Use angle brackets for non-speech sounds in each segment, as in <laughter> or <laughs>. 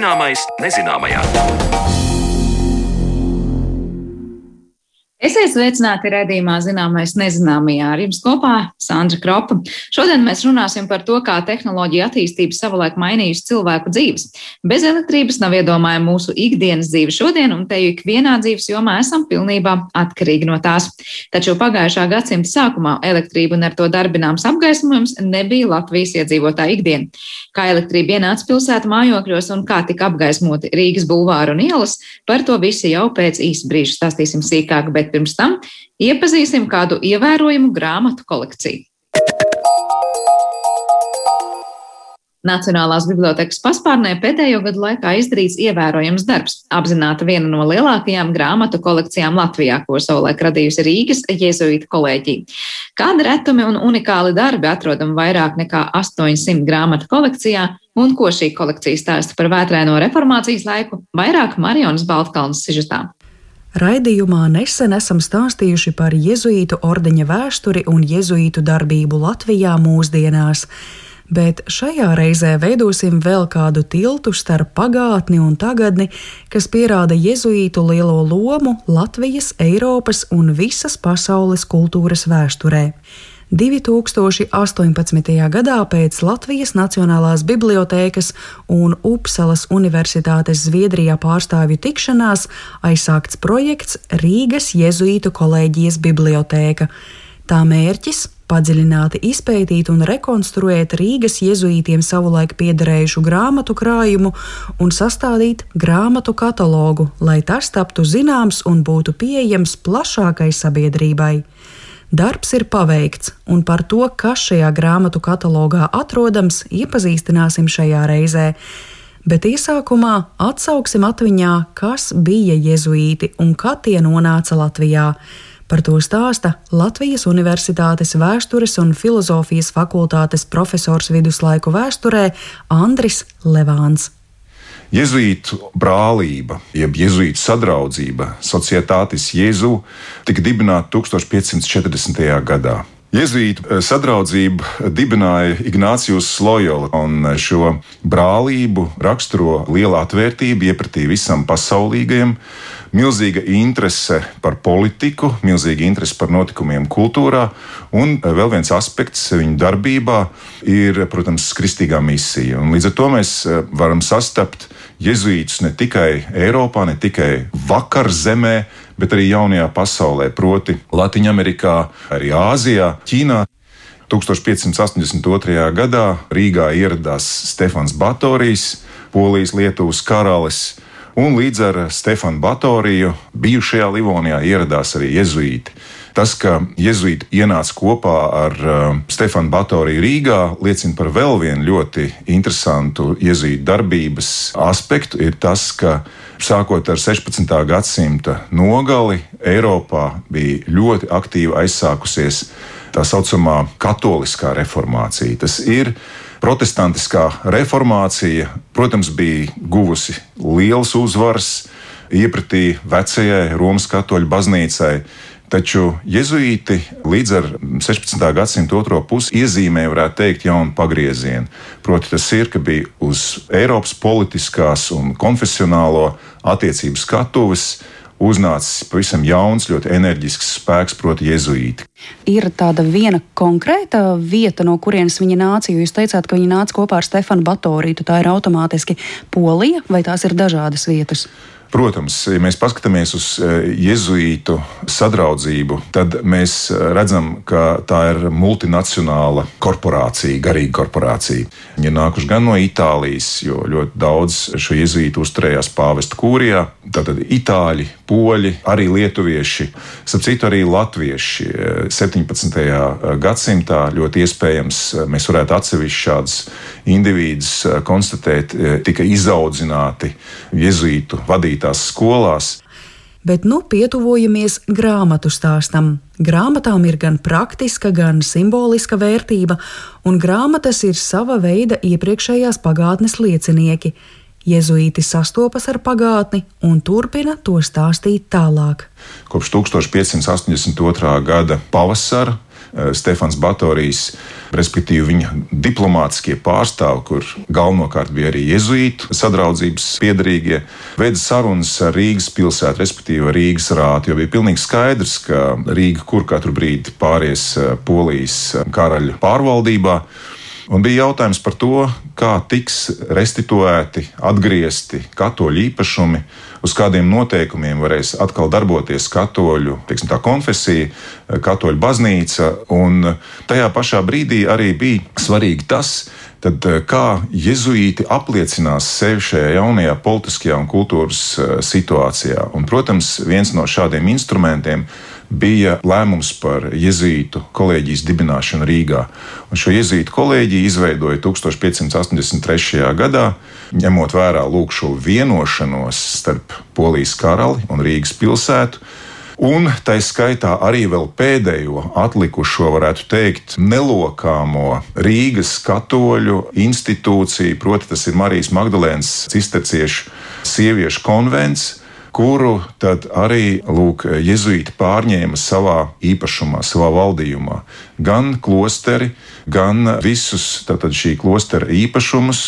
Zināmais nezināmajā. Esiet sveicināti redzējumā, zināmais nezināmajā. Ar jums kopā Sandra Kropa. Šodien mēs runāsim par to, kā tehnoloģija attīstība savulaik mainījusi cilvēku dzīves. Bez elektrības nav iedomājama mūsu ikdienas dzīve šodien, un te jau ikvienā dzīves jomā esam pilnībā atkarīgi no tās. Taču pagājušā gadsimta sākumā elektrība un ar to darbināms apgaismojums nebija Latvijas iedzīvotāja ikdiena. Kā elektrība ienāca pilsētu mājokļos un kā tika apgaismoti Rīgas bulvāru un ielas, par to visu jau pēc īsa brīža stāstīsim sīkāk. Bet bet pirms tam iepazīsim kādu ievērojumu grāmatu kolekciju. Nacionālās bibliotekas paspārnē pēdējo gadu laikā izdarīts ievērojams darbs. Apzināta viena no lielākajām grāmatu kolekcijām Latvijā, ko savulaik radījusi Rīgas jēzuīta kolēģija. Kādi retumi un unikāli darbi atrodam vairāk nekā 800 grāmatu kolekcijā, un ko šī kolekcija stāsta par vētrēno reformācijas laiku, vairāk Marionas Baltkalnas sižetā. Raidījumā nesen esam stāstījuši par jēzuītu ordeņa vēsturi un jēzuītu darbību Latvijā mūsdienās, bet šajā reizē veidosim vēl kādu tiltu starp pagātni un tagadni, kas pierāda jēzuītu lielo lomu Latvijas, Eiropas un visas pasaules kultūras vēsturē. 2018. gadā pēc Latvijas Nacionālās bibliotēkas un Upsalas Universitātes Zviedrijā pārstāvju tikšanās aizsākts projekts Rīgas Jēzuītu kolēģijas bibliotēka. Tā mērķis padziļināti izpētīt un rekonstruēt Rīgas jēzuītiem savulaik piederējušu grāmatu krājumu un sastādīt grāmatu katalogu, lai tas taptu zināms un būtu pieejams plašākai sabiedrībai. Darbs ir paveikts, un par to, kas šajā grāmatu katalogā atrodams, iepazīstināsim šajā reizē. Bet iesākumā atsauksim atmiņā, kas bija jēzuīti un kā tie nonāca Latvijā. Par to stāsta Latvijas Universitātes vēstures un filozofijas fakultātes profesors viduslaiku vēsturē Andris Levāns. Jēzuītu brālība, jeb jēzuītu sadraudzība, Societātis Jēzu, tika dibināta 1540. gadā. Jēzuītu eh, sadraudzību dibināja Ignācijus Loyola, un šo brālību raksturo liela atvērtība iepratī visam pasaulīgajam, milzīga interese par politiku, milzīga interese par notikumiem kultūrā, un eh, vēl viens aspekts viņu darbībā ir, protams, kristīgā misija. Un līdz ar to mēs eh, varam sastapt jezuītus ne tikai Eiropā, ne tikai vakar zemē, bet arī jaunajā pasaulē, proti, Latvijā, arī Āzijā, Ķīnā. 1582. gadā Rīgā ieradās Stefans Batorijs, Polijas Lietuvas karalis, un līdz ar Stefanu Batoriju bijušajā Livonijā ieradās arī jezuīti. Tas, ka jēzuīti ienāca kopā ar uh, Stefanu Batoriju Rīgā, liecina par vēl vienu ļoti interesantu jēzuītu darbības aspektu. Ir tas, ka sākot ar 16. gadsimta nogali, Eiropā bija ļoti aktīvi aizsākusies tā saucamā katoliskā reformācija. Tas ir protestantiskā reformācija, protams, bija guvusi liels uzvaras iepratī vecajai Romas katoļu baznīcai. Taču jēzuīti līdz ar 16. gadsimta otro pusi iezīmēja, varētu teikt, jaunu pagriezienu. Proti, tas ir, ka bija uz Eiropas politiskās un konfesionālo attiecību skatuves uznācis pavisam jauns, ļoti enerģisks spēks, proti, jēzuīti. Ir tāda viena konkrēta vieta, no kurienes viņi nāca. Jūs teicāt, ka viņi nāca kopā ar Stefanu Batorītu. Tā ir automātiski Polija vai tās ir dažādas vietas? Protams, ja mēs paskatāmies uz eh, jēzuītu sadraudzību, tad mēs eh, redzam, ka tā ir multinacionāla korporācija, garīga korporācija. Viņi ir nākuši gan no Itālijas, jo ļoti daudz šo jēzuītu uzturējās pāvesta kūrijā. Tātad itāļi, poļi, arī lietuvieši, starp citu arī latvieši 17. Eh, gadsimtā ļoti iespējams mēs varētu atsevišķi šādus individus konstatēt, tika izaudzināti jēzuītu vadītāji vadītās skolās. Bet nu pietuvojamies grāmatu stāstam. Grāmatām ir gan praktiska, gan simboliska vērtība, un grāmatas ir sava veida iepriekšējās pagātnes liecinieki. Jēzuīti sastopas ar pagātni un turpina to stāstīt tālāk. Kopš 1582. gada pavasara Stefans Batorijs, respektīvi viņa diplomātiskie pārstāvji, kur galvenokārt bija arī jezuītu sadraudzības piedarīgie, veida sarunas ar Rīgas pilsētu, respektīvi Rīgas rātu, jo bija pilnīgi skaidrs, ka Rīga kur katru brīdi pāries Polijas karaļa pārvaldībā. Un bija jautājums par to, kā tiks restituēti, atgriezti katoļu īpašumi, uz kādiem noteikumiem varēs atkal darboties katoļu teiksim, konfesija, katoļu baznīca. Un tajā pašā brīdī arī bija svarīgi tas, tad kā jezuīti apliecinās sevi šajā jaunajā politiskajā un kultūras situācijā. Un, protams, viens no šādiem instrumentiem ir bija lēmums par jezītu kolēģijas dibināšanu Rīgā. Un šo jezītu kolēģiju izveidoja 1583. gadā, ņemot vērā lūk šo vienošanos starp Polijas karali un Rīgas pilsētu. Un tā skaitā arī vēl pēdējo atlikušo, varētu teikt, nelokāmo Rīgas katoļu institūciju, proti, tas ir Marijas Magdalēnas cisterciešu sieviešu konvents, kuru tad arī lūk, jezuīti pārņēma savā īpašumā, savā valdījumā. Gan klosteri, gan visus tātad, šī klostera īpašumus,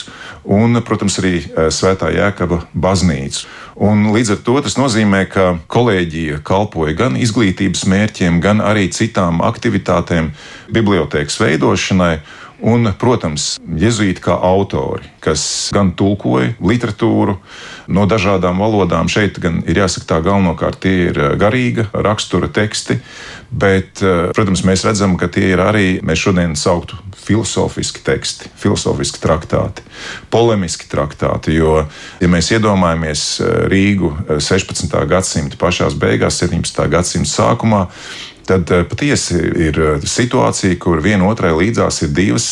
un, protams, arī eh, Svētā Jēkaba baznīcu. Un līdz ar to tas nozīmē, ka kolēģija kalpoja gan izglītības mērķiem, gan arī citām aktivitātēm, bibliotekas veidošanai. Un, protams, jezuīti kā autori, kas gan tulkoja literatūru no dažādām valodām. Šeit gan ir jāsaka, tā galvenokārt tie ir eh, garīga rakstura teksti, bet, eh, protams, mēs redzam, ka tie ir arī, mēs šodien sauktu filozofiski teksti, filozofiski traktāti, polemiski traktāti. Jo, ja mēs iedomājamies eh, Rīgu 16. gadsimta pašās beigās, 17. gadsimta sākumā, tad eh, patiesi ir eh, situācija, kur vienotrai līdzās ir divas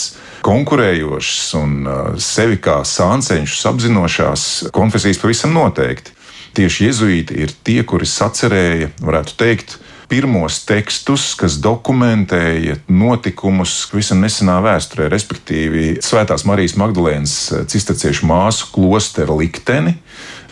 konkurējošas un eh, sevi kā sānceņšus apzinošās konfesijas pavisam noteikti. Tieši jezuīti ir tie, kuri sacerēja, varētu teikt, pirmos tekstus, kas dokumentēja notikumus visam nesenā vēsturē, respektīvi Svētās Marijas Magdalēnas cisterciešu māsu klostera likteni,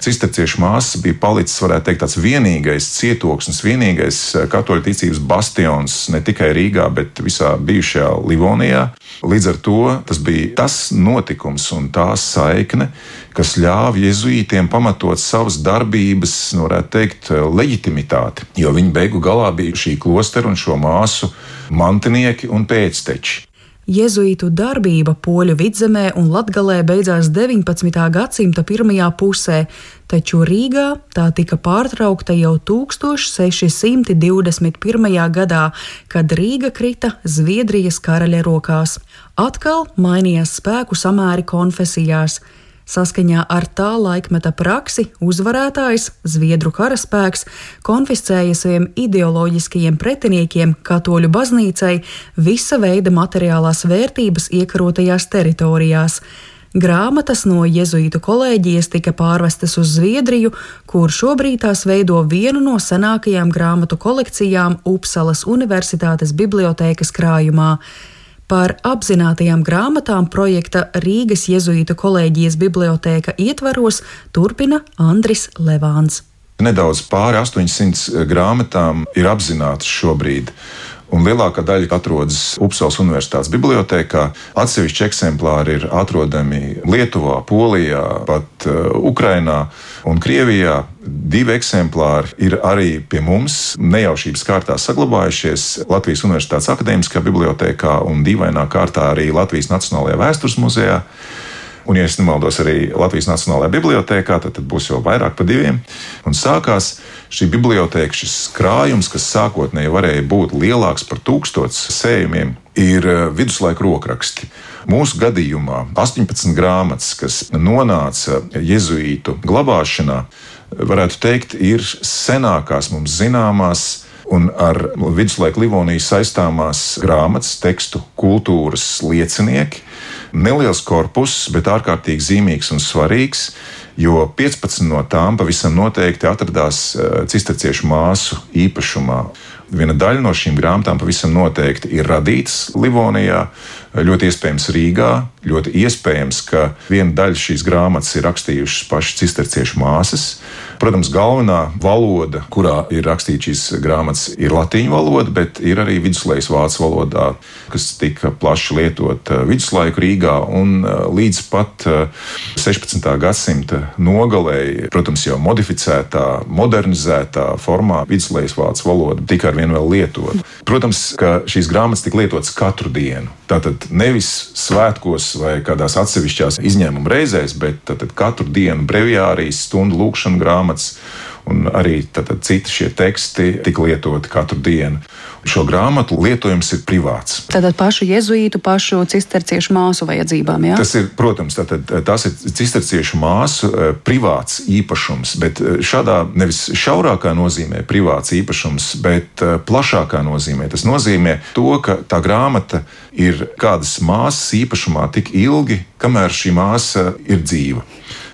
cisterciešu māsas bija palicis, varētu teikt, tāds vienīgais cietoksnis, vienīgais eh, katoļu ticības bastions ne tikai Rīgā, bet visā bijušajā Livonijā. Līdz ar to tas bija tas notikums un tā saikne, kas ļāva jezuītiem pamatot savas darbības, nu, varētu teikt, leģitimitāti. Jo viņi beigu galā bija šī klostera un šo māsu mantinieki un pēcteči. Jēzuītu darbība Poļu vidzemē un Latgalē beidzās 19. gadsimta pirmajā pusē, taču Rīgā tā tika pārtraukta jau 1621. gadā, kad Rīga krita Zviedrijas karaļa rokās. Atkal mainījās spēku samēri konfesijās. Saskaņā ar tā laikmeta praksi uzvarētājs, Zviedru karaspēks, konfiscēja saviem ideoloģiskajiem pretiniekiem, katoļu baznīcai, visa veida materiālās vērtības iekarotajās teritorijās. Grāmatas no jezuītu kolēģijas tika pārvestas uz Zviedriju, kur šobrīd tās veido vienu no senākajām grāmatu kolekcijām Upsalas Universitātes bibliotēkas krājumā. Par apzinātajām grāmatām projekta Rīgas Jēzuītu kolēģijas bibliotēka ietvaros turpina Andris Levāns. Nedaudz pāri 800 grāmatām ir apzināts šobrīd. Un lielākā daļa atrodas Upsalas Universitātes bibliotekā. Atsevišķi eksemplāri ir atrodami Lietuvā, Polijā, pat uh, Ukrainā un Krievijā divi eksemplāri ir arī pie mums nejaušības kārtā saglabājušies Latvijas Universitātes Akademiskajā bibliotekā un dīvainā kārtā arī Latvijas Nacionālajā vēstures muzejā. Un, ja es nemaldos, arī Latvijas Nacionālajā bibliotekā, tad, tad būs jau vairāk par diviem. Un sākās šī biblioteka, šis krājums, kas sākotnēji varēja būt lielāks par tūkstotis sējumiem, ir eh, viduslaika rokraksti. Mūsu gadījumā 18 grāmatas, kas nonāca jēzuītu glabāšanā, varētu teikt, ir senākās mums zināmās un ar viduslaiku Livoniju saistāmās grāmatas, tekstu, kultūras liecinieki. Neliels korpus, bet ārkārtīgi zīmīgs un svarīgs, jo 15 no tām pavisam noteikti atradās eh, cisterciešu māsu īpašumā. Viena daļa no šīm grāmatām pavisam noteikti ir radītas Livonijā, ļoti iespējams Rīgā. Ļoti iespējams, ka viena daļa šīs grāmatas ir rakstījušas pašas cisterciešu māsas. Protams, galvenā valoda, kurā ir rakstīts šīs grāmatas, ir latīņu valoda, bet ir arī viduslaiks vācu valodā, kas tika plaši lietot eh, viduslaiku Rīgā un eh, līdz pat 16. Eh, gadsimta nogalēji, protams, jau modificētā, modernizētā formā viduslaiks vācu valoda tika ar vien vēl lietot. Protams, ka šīs grāmatas tika lietotas katru dienu. Tātad nevis svētkos vai kādās atsevišķās izņēmuma reizēs, bet katru dienu brevijārijas, stundu lūkšanu grāmatas un arī tātad, citi šie teksti tika lietoti katru dienu. Šo grāmatu lietojums ir privāts. Tātad pašu jēzuītu, pašu cisterciešu māsu vajadzībām. Ja? Tas ir, protams, tātad, tas ir cisterciešu māsu eh, privāts īpašums, bet eh, šādā nevis šaurākā nozīmē privāts īpašums, bet eh, plašākā nozīmē. Tas nozīmē to, ka tā grāmata ir kādas māsas īpašumā tik ilgi, kamēr šī māsa ir dzīva.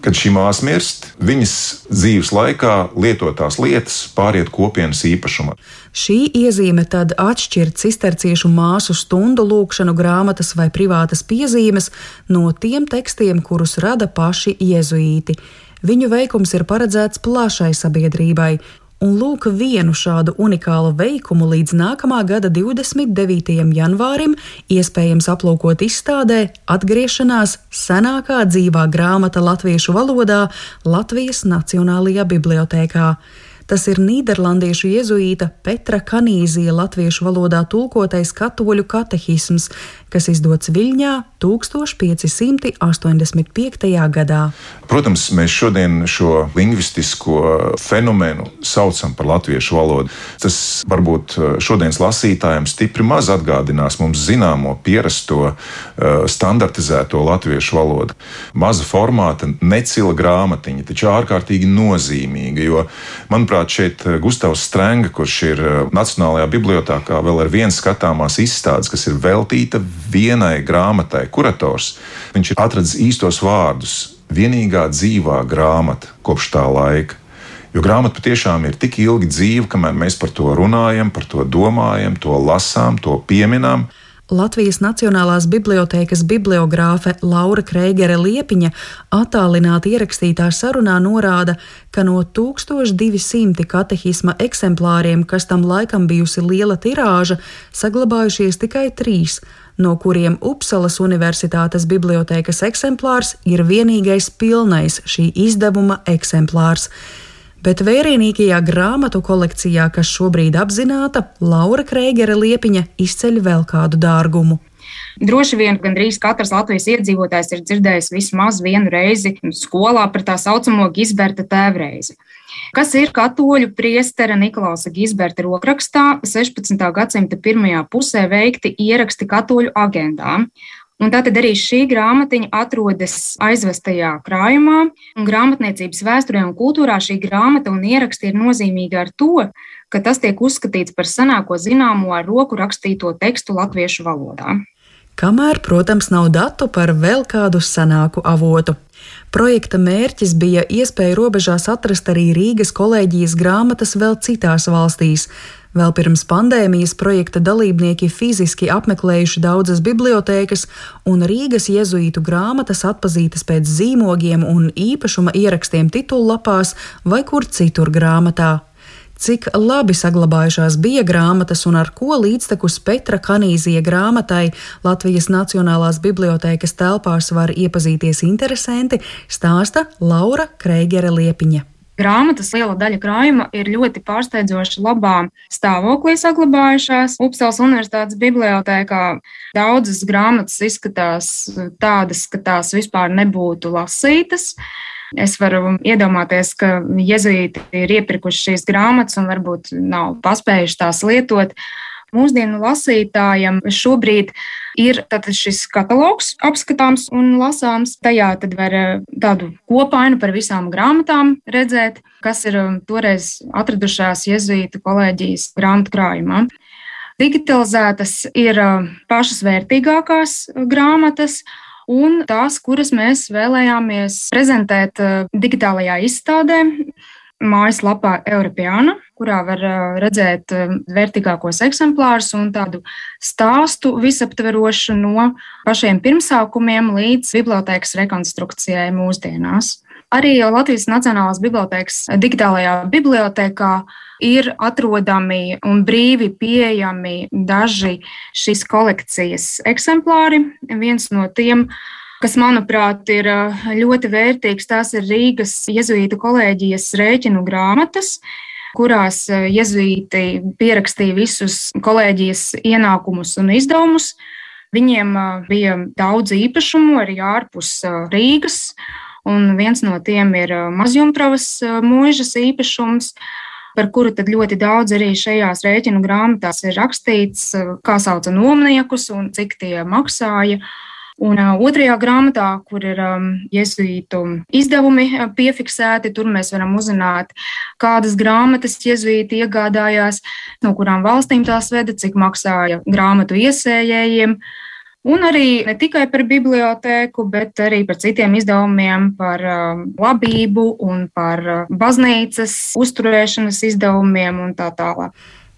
Kad šī māsa mirst, viņas dzīves laikā lietotās lietas pāriet kopienas īpašumā. Šī iezīme tad atšķir cisterciešu māsu stundu lūkšanu grāmatas vai privātas piezīmes no tiem tekstiem, kurus rada paši jēzuīti. Viņu veikums ir paredzēts plašai sabiedrībai, Un lūk, vienu šādu unikālu veikumu līdz nākamā gada 29. janvārim iespējams aplūkot izstādē Atgriešanās senākā dzīvā grāmata latviešu valodā Latvijas Nacionālajā bibliotēkā. Tas ir Nīderlandiešu jēzuīta Petra Kanīzija latviešu valodā tulkotais katoļu katehisms, kas izdots Viļņā 1585. gadā. Protams, mēs šodien šo lingvistisko fenomenu saucam par latviešu valodu. Tas varbūt eh, šodienas lasītājiem stipri maz atgādinās mums zināmo, pierasto, eh, standartizēto latviešu valodu. Maza formāta, necila grāmatiņa, taču ārkārtīgi nozīmīga, jo, manuprāt, šeit eh, Gustavs Strenga, kurš ir Nacionālajā bibliotekā, vēl ar vienu skatāmās izstādes, kas ir veltīta vienai grāmatai, kurators. Viņš ir atradzis īstos vārdus, vienīgā dzīvā grāmata kopš tā laika. Jo grāmata patiešām ir tik ilgi dzīva, kamēr mēs par to runājam, par to domājam, to lasām, to pieminam. Latvijas Nacionālās bibliotēkas bibliogrāfe Laura Kreigere Liepiņa attālināti ierakstītā sarunā norāda, ka no 1200 katehisma eksemplāriem, kas tam laikam bijusi liela tirāža, saglabājušies tikai trīs no kuriem Upsalas Universitātes bibliotēkas eksemplārs ir vienīgais pilnais šī izdevuma eksemplārs. Bet vērienīgajā grāmatu kolekcijā, kas šobrīd apzināta, Laura Kreigere Liepiņa izceļ vēl kādu dārgumu. Droši vien gandrīz katrs Latvijas iedzīvotājs ir dzirdējis vismaz vienu reizi skolā par tā saucamo Gisberta tēvreizi kas ir katoļu priestera Nikolausa Gisberta rokrakstā 16. gadsimta pirmajā pusē veikti ieraksti katoļu agendā. Un tātad arī šī grāmatiņa atrodas aizvestajā krājumā, grāmatniecības vēsturē un kultūrā šī grāmata un ieraksti ir nozīmīga ar to, ka tas tiek uzskatīts par senāko zināmo ar roku rakstīto tekstu latviešu valodā. Kamēr, protams, nav datu par vēl kādu senāku avotu. Projekta mērķis bija iespēja robežās atrast arī Rīgas kolēģijas grāmatas vēl citās valstīs. Vēl pirms pandēmijas projekta dalībnieki fiziski apmeklējuši daudzas bibliotēkas, un Rīgas jēzuītu grāmatas atpazītas pēc zīmogiem un īpašuma ierakstiem titullapās vai kur citur grāmatā cik labi saglabājušās bija grāmatas un ar ko līdztekus Petra Kanīzija grāmatai Latvijas Nacionālās bibliotēkas telpās var iepazīties interesanti, stāsta Laura Kreigere Liepiņa. Grāmatas liela daļa krājuma ir ļoti pārsteidzoši labā stāvoklī saglabājušās. Upsals Universitātes bibliotēkā daudzas grāmatas izskatās tādas, ka tās vispār nebūtu lasītas. Es varu iedomāties, ka jezuīti ir iepirkuši šīs grāmatas un varbūt nav paspējuši tās lietot. Mūsdienu lasītājam šobrīd ir šis katalogs apskatāms un lasāms. Tajā tad var eh, tādu kopainu par visām grāmatām redzēt, kas ir um, toreiz atradušās jezuītu kolēģijas grāmatu krājumā. Digitalizētas ir um, pašas vērtīgākās uh, grāmatas, un tās, kuras mēs vēlējāmies prezentēt eh, digitālajā izstādē. Mājaslapā Eiropāna, kurā var eh, redzēt eh, vērtīgākos eksemplārus un tādu stāstu visaptverošu no pašiem pirmsākumiem līdz bibliotekas rekonstrukcijai mūsdienās. Arī Latvijas Nacionālās Bibliotēkas digitālajā bibliotekā ir atrodami un brīvi pieejami daži šīs kolekcijas eksemplāri. Viens no tiem kas, manuprāt, ir ļoti vērtīgs. Tās ir Rīgas Jēzus kolēģijas rēķinu grāmatas, kurās jēzuīti pierakstīja visus kolēģijas ienākumus un izdevumus. Viņiem bija daudz īpašumu arī ārpus Rīgas, un viens no tiem ir Mazjumtravas mūžas īpašums par kuru ļoti daudz arī šajās rēķinu grāmatās ir rakstīts, kā sauca nomniekus un cik tie maksāja. Un uh, otrajā grāmatā, kur ir um, jēzuītu izdevumi piefiksēti, tur mēs varam uzzināt, kādas grāmatas jēzuīti iegādājās, no kurām valstīm tās veda, cik maksāja grāmatu iesējējiem. Un arī ne tikai par bibliotēku, bet arī par citiem izdevumiem, par um, labību un par baznīcas uzturēšanas izdevumiem un tā tālāk.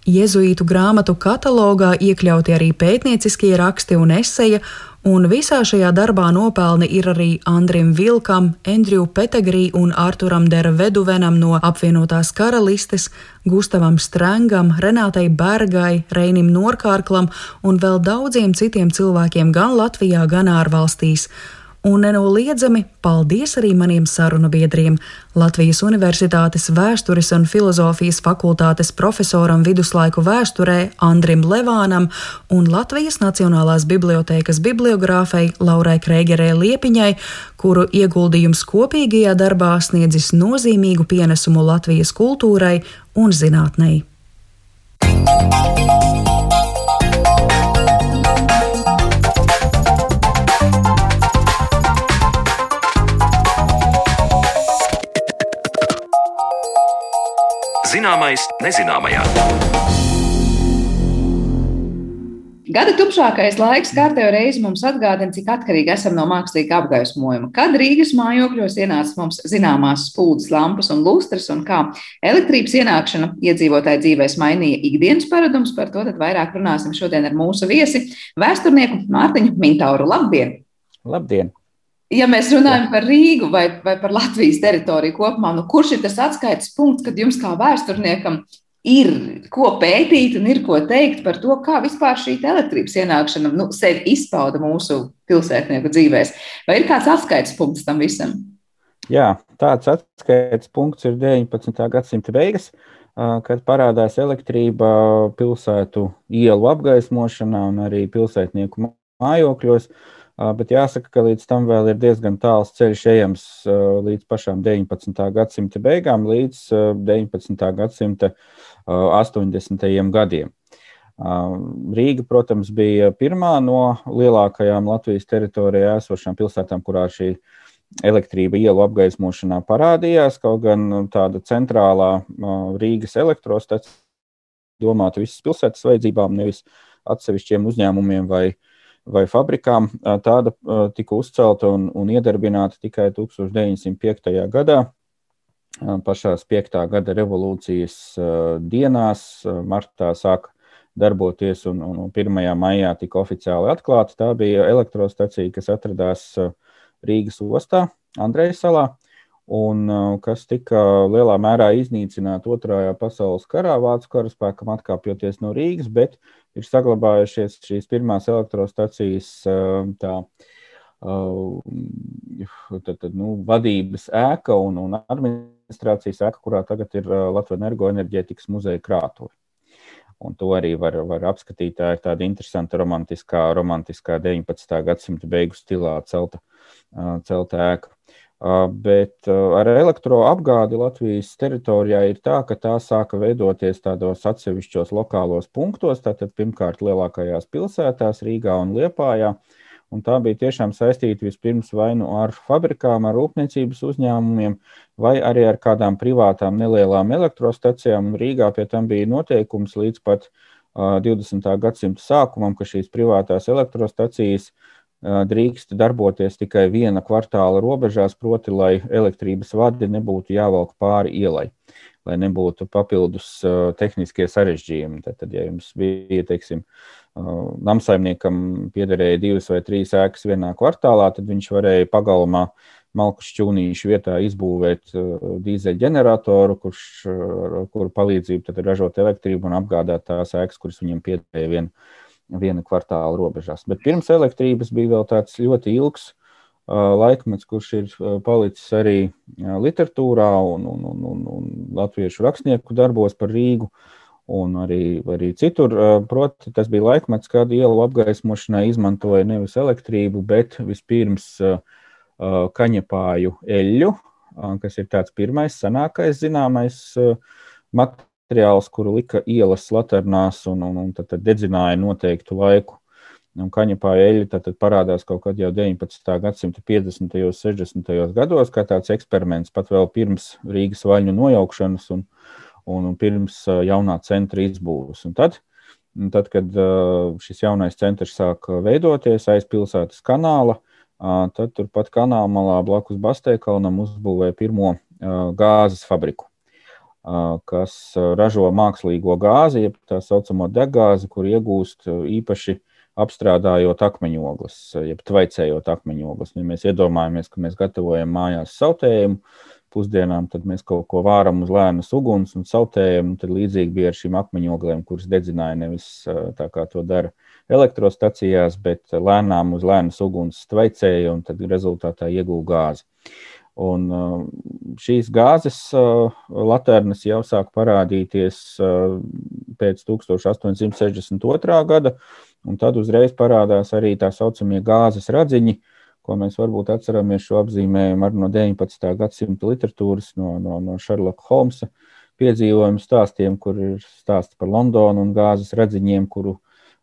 Jēzuītu grāmatu katalogā iekļauti arī pētnieciskie raksti un eseja, un visā šajā darbā nopelni ir arī Andrim Vilkam, Andriju Petegrī un Arturam Dera Veduvenam no apvienotās karalistes, Gustavam Strangam, Renātei Bergai, Reinim Norkārklam un vēl daudziem citiem cilvēkiem gan Latvijā, gan ārvalstīs un nenoliedzami paldies arī maniem sarunu biedriem Latvijas Universitātes vēstures un filozofijas fakultātes profesoram viduslaiku vēsturē Andrim Levānam un Latvijas Nacionālās bibliotēkas bibliogrāfei Laurai Kreigerē Liepiņai, kuru ieguldījums kopīgajā darbā sniedzis nozīmīgu pienesumu Latvijas kultūrai un zinātnei. Zināmais nezināmajā. Gada tumšākais laiks kārtējo reizi mums atgādina, cik atkarīgi esam no mākslīga apgaismojuma. Kad Rīgas mājokļos ienāca mums zināmās spūdzes, lampas un lustras, un kā elektrības ienākšana iedzīvotāju dzīvēs mainīja ikdienas paradumus, par to vairāk runāsim šodien ar mūsu viesi, vēsturnieku Mārtiņu Mintauru. Labdien! Labdien! Ja mēs runājam par Rīgu vai, vai par Latvijas teritoriju kopumā, nu kurš ir tas atskaites punkts, kad jums kā vēsturniekam ir ko pētīt un ir ko teikt par to, kā vispār šī elektrības ienākšana nu, sevi izpauda mūsu pilsētnieku dzīvēs? Vai ir kāds atskaites punkts tam visam? Jā, tāds atskaites punkts ir 19. gadsimta beigas, kad parādās elektrība pilsētu ielu apgaismošanā un arī pilsētnieku mājokļos. Bet jāsaka, ka līdz tam vēl ir diezgan tāls ceļš ejams līdz pašām 19. gadsimta beigām, līdz 19. gadsimta 80. gadiem. Rīga, protams, bija pirmā no lielākajām Latvijas teritorijā esošām pilsētām, kurā šī elektrība ielu apgaismošanā parādījās. Kaut gan tāda centrālā Rīgas elektrostacija domāta visas pilsētas vajadzībām, nevis atsevišķiem uzņēmumiem vai uh, vai fabrikām, tāda tika uzcelta un, un iedarbināta tikai 1905. gadā. Pašās 5. gada revolūcijas dienās, martā sāka darboties, un, un 1. maijā tika oficiāli atklāta. Tā bija elektrostacija, kas atradās Rīgas ostā, Andrejas salā un kas tika lielā mērā iznīcināta Otrajā pasaules karā, Vācu karaspēkam atkāpjoties no Rīgas, bet ir saglabājušies šīs pirmās elektrostacijas tā, tad, tad, nu, vadības ēka un, un administrācijas ēka, kurā tagad ir Latvijas energoenerģētikas muzeja krātuve. Un to arī var, var apskatīt. Tā ir tāda interesanta, romantiskā, romantiskā 19. gadsimta beigu stilā celta, celta ēka. Bet ar elektroapgādi Latvijas teritorijā ir tā, ka tā sāka veidoties tādos atsevišķos lokālos punktos, tātad pirmkārt lielākajās pilsētās, Rīgā un Liepājā. Un tā bija tiešām saistīta vispirms vai nu ar fabrikām, ar rūpniecības uzņēmumiem, vai arī ar kādām privātām nelielām elektrostacijām. Un Rīgā pie tam bija noteikums līdz pat uh, 20. gadsimta sākumam, ka šīs privātās elektrostacijas uh, drīkst darboties tikai viena kvartāla robežās, proti, lai elektrības vadi nebūtu jāvelk pāri ielai, lai nebūtu papildus tehniskie sarežģījumi. Tad, tad ja jums bija, teiksim, namsaimniekam piederēja divas vai trīs ēkas vienā kvartālā, tad viņš varēja pagalmā malku šķūnīšu vietā izbūvēt dīzeļģeneratoru, kurš kuru palīdzību ražot elektrību un apgādāt tās ēkas, kuras viņam pietēja vien, viena kvartāla robežās. Bet pirms elektrības bija vēl tāds ļoti ilgs laikmets, kurš ir palicis arī literatūrā un, un, un, un, un latviešu rakstnieku darbos par Rīgu. Un arī, arī citur, proti, tas bija laikmets, kad ielu apgaismošanai izmantoja nevis elektrību, bet vispirms kaņepāju eļļu, kas ir tāds pirmais, senākais zināmais materiāls, kuru lika ielas laternās un, un, un tad, tad dedzināja noteiktu laiku Un kaņepā eļļa tad parādās kaut kad jau 19. gadsimta 50. un 60. gados, kā tāds eksperiments pat vēl pirms Rīgas vaļņu nojaukšanas un, un, un pirms jaunā centra izbūves. Un tad, tad, kad šis jaunais centrs sāk veidoties aiz pilsētas kanāla, tad turpat kanāla malā blakus Basteikalnam uzbūvēja pirmo gāzes fabriku kas ražo mākslīgo gāzi, jeb tā saucamo degāzi, kur iegūst īpaši apstrādājot akmeņogles, jeb tvaicējot akmeņogles. Ja mēs iedomājamies, ka mēs gatavojam mājās sautējumu pusdienām, tad mēs kaut ko vāram uz lēnas uguns un sautējam. Tad līdzīgi bija ar šīm akmeņoglēm, kuras dedzināja nevis tā kā to dara elektrostacijās, bet lēnām uz lēnas uguns tvaicēja un tad rezultātā ieguva gāzi. Un šīs gāzes laternas jau sāk parādīties pēc 1862. gada, Un tad uzreiz parādās arī tā saucamie gāzes radziņi, ko mēs varbūt atceramies šo apzīmējumu no 19. gadsimta literatūras, no, no, no Sherlock Holmesa piedzīvojumu stāstiem, kur ir stāsti par Londonu un gāzes radziņiem, kuru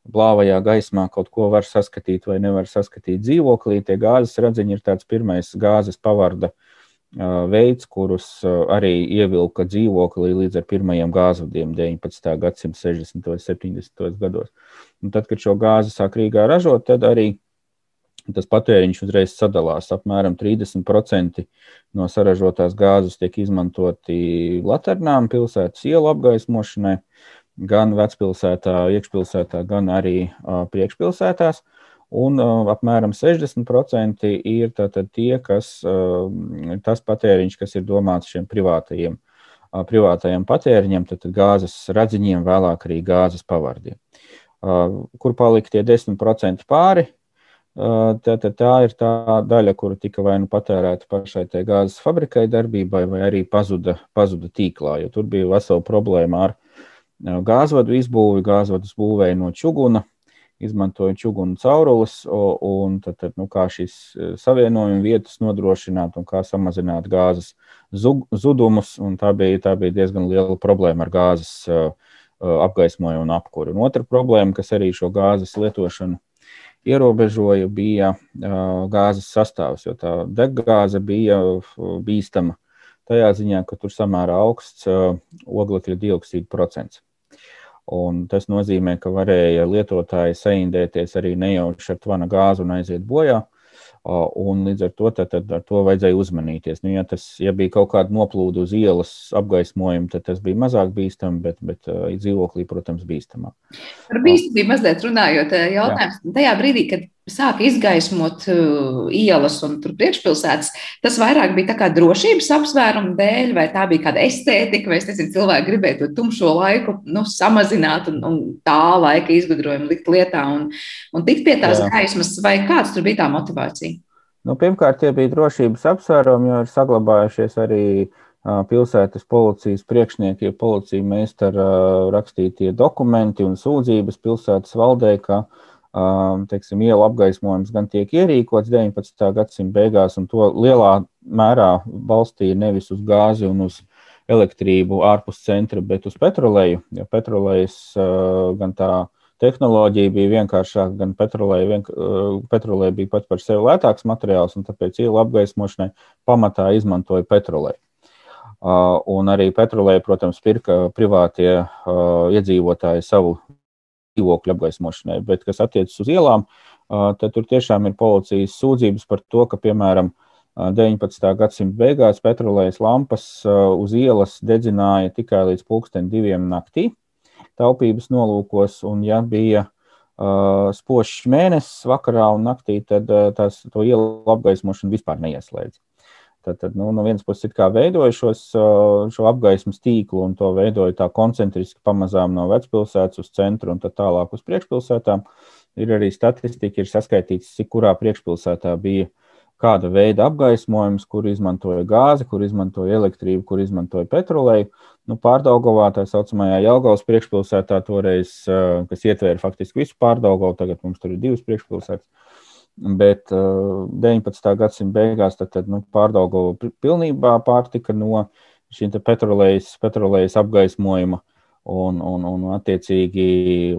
blāvajā gaismā kaut ko var saskatīt vai nevar saskatīt dzīvoklī. Tie gāzes radziņi ir tāds pirmais gāzes pavarda veids, kurus arī ievilka dzīvoklī līdz ar pirmajiem gāzvadiem 19. gadsimta 60. un 70. gados. Un tad, kad šo gāzi sāk Rīgā ražot, tad arī tas patēriņš uzreiz sadalās. Apmēram 30% no saražotās gāzes tiek izmantoti laternām, pilsētas ielu apgaismošanai, gan vecpilsētā, iekšpilsētā, gan arī priekšpilsētās. Un uh, apmēram 60% ir tie, kas uh, tas patēriņš, kas ir domāts šiem privātajiem, uh, privātajiem patēriņiem, tad gāzes radziņiem, vēlāk arī gāzes pavardiem. Uh, kur palika tie 10% pāri? Uh, tad tā ir tā daļa, kura tika vai nu patērēta pašai gāzes fabrikai darbībai, vai arī pazuda, pazuda tīklā, jo tur bija vesela problēma ar uh, gāzvadu izbūvi. Gāzvadus būvēja no čuguna, izmantoja čugunu caurules, un tad, tad, nu, kā šīs e, savienojuma vietas nodrošināt un kā samazināt gāzes zudumus. Tā bija, tā bija diezgan liela problēma ar gāzes e, e, apgaismojumu un apkuri. Un otra problēma, kas arī šo gāzes lietošanu ierobežoja, bija gāzes sastāvs, jo tā deggāze bija bīstama tajā ziņā, ka tur samērā augsts oglekļa dioksīda procents. Un tas nozīmē, ka varēja lietotāji saindēties arī nejauši ar tvana gāzi un aiziet bojā. Un līdz ar to, tad, tad ar to vajadzēja uzmanīties. Nu, ja, tas, ja bija kaut kāda noplūda uz ielas apgaismojuma, tad tas bija mazāk bīstami, bet, bet dzīvoklī, protams, bīstamāk. Par bīstamību mazliet runājot, jautājums Jā. tajā brīdī, kad sāka izgaismot uh, ielas un priekšpilsētas, tas vairāk bija tā kā drošības apsvērumu dēļ, vai tā bija kāda estētika, vai es nezinu, cilvēki gribēja to tumšo laiku nu, samazināt un, un tā laika izgudrojumu likt lietā un, un tikt pie tās Jā. gaismas, vai kāds tur bija tā motivācija? Nu, pirmkārt, tie bija drošības apsvērumi, jo ir saglabājušies arī pilsētas policijas priekšnieki, policija meistara rakstītie dokumenti un sūdzības pilsētas valdē, ka teiksim, ielu apgaismojums gan tiek ierīkots 19. gadsimta beigās, un to lielā mērā balstīja nevis uz gāzi un uz elektrību ārpus centra, bet uz petroleju. Jo petrolejas gan tā tehnoloģija bija vienkāršāka, gan petrolēja, vien, petrolēja bija pats par sevi lētāks materiāls, un tāpēc ielu apgaismošanai pamatā izmantoja petrolēju. Un arī petrolēja, protams, pirka privātie iedzīvotāji savu dzīvokļu apgaismošanai. Bet, kas attiecas uz ielām, tad tur tiešām ir policijas sūdzības par to, ka, piemēram, 19. gadsimta beigās petrolējas lampas uz ielas dedzināja tikai līdz pulksten diviem naktī taupības nolūkos, un ja bija uh, spožs mēnesis vakarā un naktī, tad uh, tās, to ielu apgaismošanu vispār neieslēdz. Tad, tad nu, no vienas puses veidoja šos, šo apgaismas tīklu un to veidoja tā koncentriski pamazām no vecpilsētas uz centru un tālāk uz priekšpilsētām. Ir arī statistika, ir saskaitīts, cik kurā priekšpilsētā bija kāda veida apgaismojums, kur izmantoja gāzi, kur izmantoja elektrību, kur izmantoja petroleju. Nu, Pārdaugovā, tā saucamajā Jelgavas priekšpilsētā, toreiz, kas ietvēra faktiski visu Pārdaugovu, tagad mums tur ir divas priekšpilsētas Bet uh, 19. gadsimta beigās tad, tad, nu, pārdaugo pilnībā pārtika no šīm petrolejas, apgaismojuma. Un, un, un attiecīgi,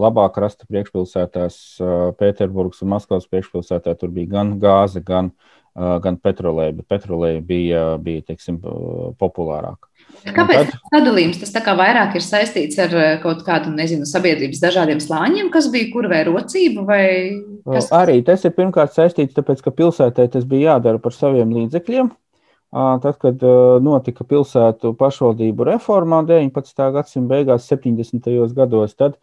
labāk rasta priekšpilsētās, uh, Pēterburgas un Maskavas priekšpilsētā, tur bija gan gāze, gan, uh, gan petroleja, bet petroleja bija, bija teiksim, populārāka. Kāpēc tad, sadalījums tas vairāk ir saistīts ar eh, kaut kādu, nezinu, sabiedrības dažādiem slāņiem, kas bija kur vai rocību? Vai kas... Arī tas ir pirmkārt saistīts, tāpēc, ka pilsētā tas bija jādara par saviem līdzekļiem. Tad, kad notika pilsētu pašvaldību reformā 19. gadsimta beigās, 70. gados, tad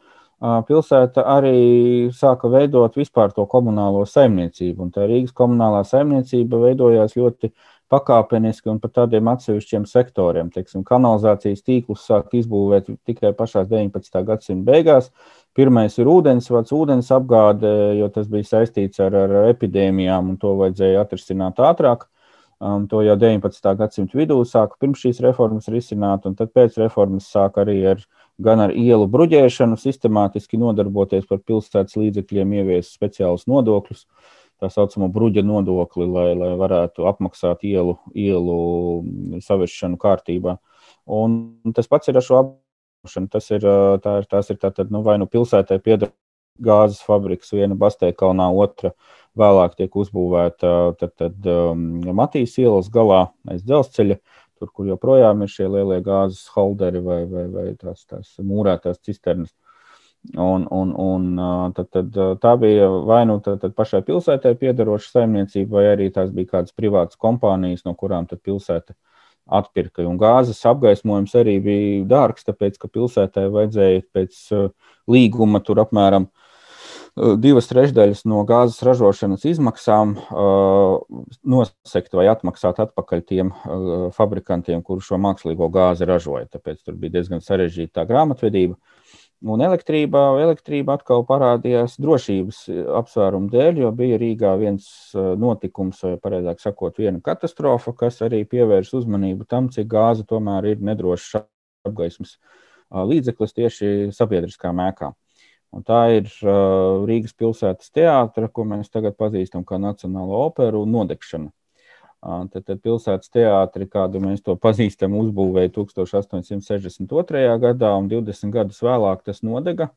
pilsēta arī sāka veidot vispār to komunālo saimniecību. Un tā Rīgas komunālā saimniecība veidojās ļoti pakāpeniski un par tādiem atsevišķiem sektoriem. Teiksim, kanalizācijas tīklus sāk izbūvēt tikai pašā 19. gadsimta beigās. Pirmais ir ūdensvads, ūdens apgāde, jo tas bija saistīts ar, ar epidēmijām, un to vajadzēja atrisināt ātrāk. Um, to jau 19. gadsimta vidū sāka pirms šīs reformas risināt, un tad pēc reformas sāka arī ar, gan ar ielu bruģēšanu, sistemātiski nodarboties par pilsētas līdzekļiem, ievies speciālus nodokļus. Uh, tā saucamo bruģa nodokli, lai, lai varētu apmaksāt ielu, ielu savešanu kārtībā. Un tas pats ir ar šo apmaksāšanu. Tas ir, tā ir, tās ir tātad, nu, vai nu pilsētai pieder gāzes fabriks, viena Bastēkalnā, otra vēlāk tiek uzbūvēta tad, tad, um, Matīs ielas galā aiz dzelzceļa, tur, kur joprojām ir šie lielie gāzes holderi vai, vai, vai tās, tās mūrētās cisternas. Un, un, un tad, tad, tā bija vai nu tad, tad pašai pilsētai piederoša saimniecība, vai arī tās bija kādas privātas kompānijas, no kurām pilsēta atpirka. Un gāzes apgaismojums arī bija dārgs, tāpēc ka pilsētai vajadzēja pēc līguma tur apmēram divas trešdaļas no gāzes ražošanas izmaksām nosegt vai atmaksāt atpakaļ tiem fabrikantiem, kuri šo mākslīgo gāzi ražoja. Tāpēc tur bija diezgan sarežģīta grāmatvedība. Un elektrība, elektrība atkal parādījās drošības e, apsvērumu dēļ, jo bija Rīgā viens e, notikums, vai pareizāk sakot, viena katastrofa, kas arī pievērš uzmanību tam, cik gāze tomēr ir nedrošs apgaismas līdzeklis tieši sabiedriskā mēkā. Un tā ir Rīgas pilsētas teātra, ko mēs tagad pazīstam kā Nacionālo operu, nodegšana. Tad, tad pilsētas teātri, kādu mēs to pazīstam, uzbūvēja 1862. gadā, un 20 gadus vēlāk tas nodega.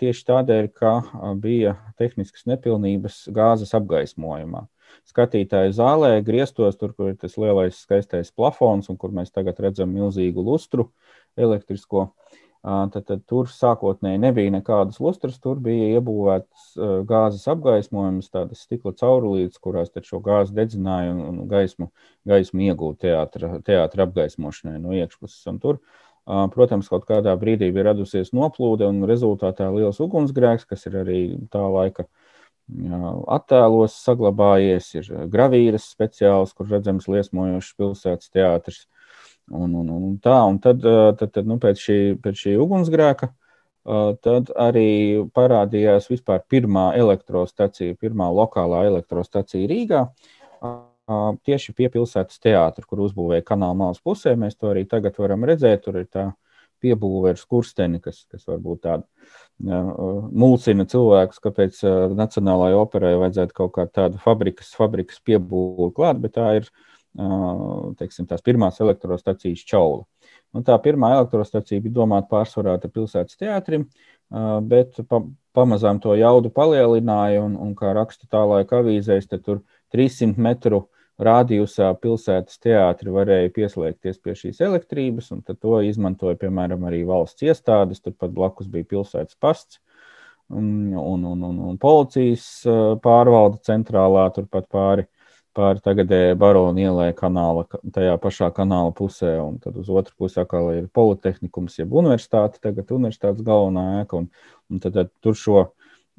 Tieši tādēļ, ka bija tehniskas nepilnības gāzes apgaismojumā. Skatītāju zālē, griestos, tur, kur ir tas lielais skaistais plafons, un kur mēs tagad redzam milzīgu lustru elektrisko, uh, Tad, tad tur sākotnēji nebija nekādas lustras, tur bija iebūvēts gāzes apgaismojums, tādas stikla caurulītes, kurās šo gāzi dedzināja un, un gaismu, gaismu iegūta teātra, teātra apgaismošanai no iekšpuses. Un tur, protams, kaut kādā brīdī bija radusies noplūde un rezultātā liels ugunsgrēks, kas ir arī tā laika attēlos saglabājies, ir gravīras speciāls, kur redzams liesmojošs pilsētas teātris. Un, un, un tā, un tad, tad, tad nu, pēc, šī, pēc šī ugunsgrēka tad arī parādījās vispār pirmā elektrostacija, pirmā lokālā elektrostacija Rīgā. Tieši pie pilsētas teātra, kur uzbūvēja kanāla malas pusē, mēs to arī tagad varam redzēt. Tur ir tā piebūve ar skursteni, kas, kas varbūt tāda mulsina cilvēkus, kāpēc Nacionālajai operai vajadzētu kaut kādu tādu fabrikas, fabrikas piebūvi klāt, bet tā ir uh, teiksim, tās pirmās elektrostacijas čaula. Nu, tā pirmā elektrostacija bija domāta pārsvarā pilsētas teātrim, bet pa, pamazām to jaudu palielināja, un, un kā raksta tā laika avīzēs, tur 300 metru rādījusā pilsētas teātri varēja pieslēgties pie šīs elektrības, un to izmantoja, piemēram, arī valsts iestādes. Turpat blakus bija pilsētas pasts un, un, un, un, un policijas pārvalde centrālā turpat pāri pāri tagadējai Barona ielai kanāla, tajā pašā kanāla pusē, un tad uz otru pusi atkal ir politehnikums, jeb universitāte, tagad universitātes galvenā ēka, un, un tad, tad tur šo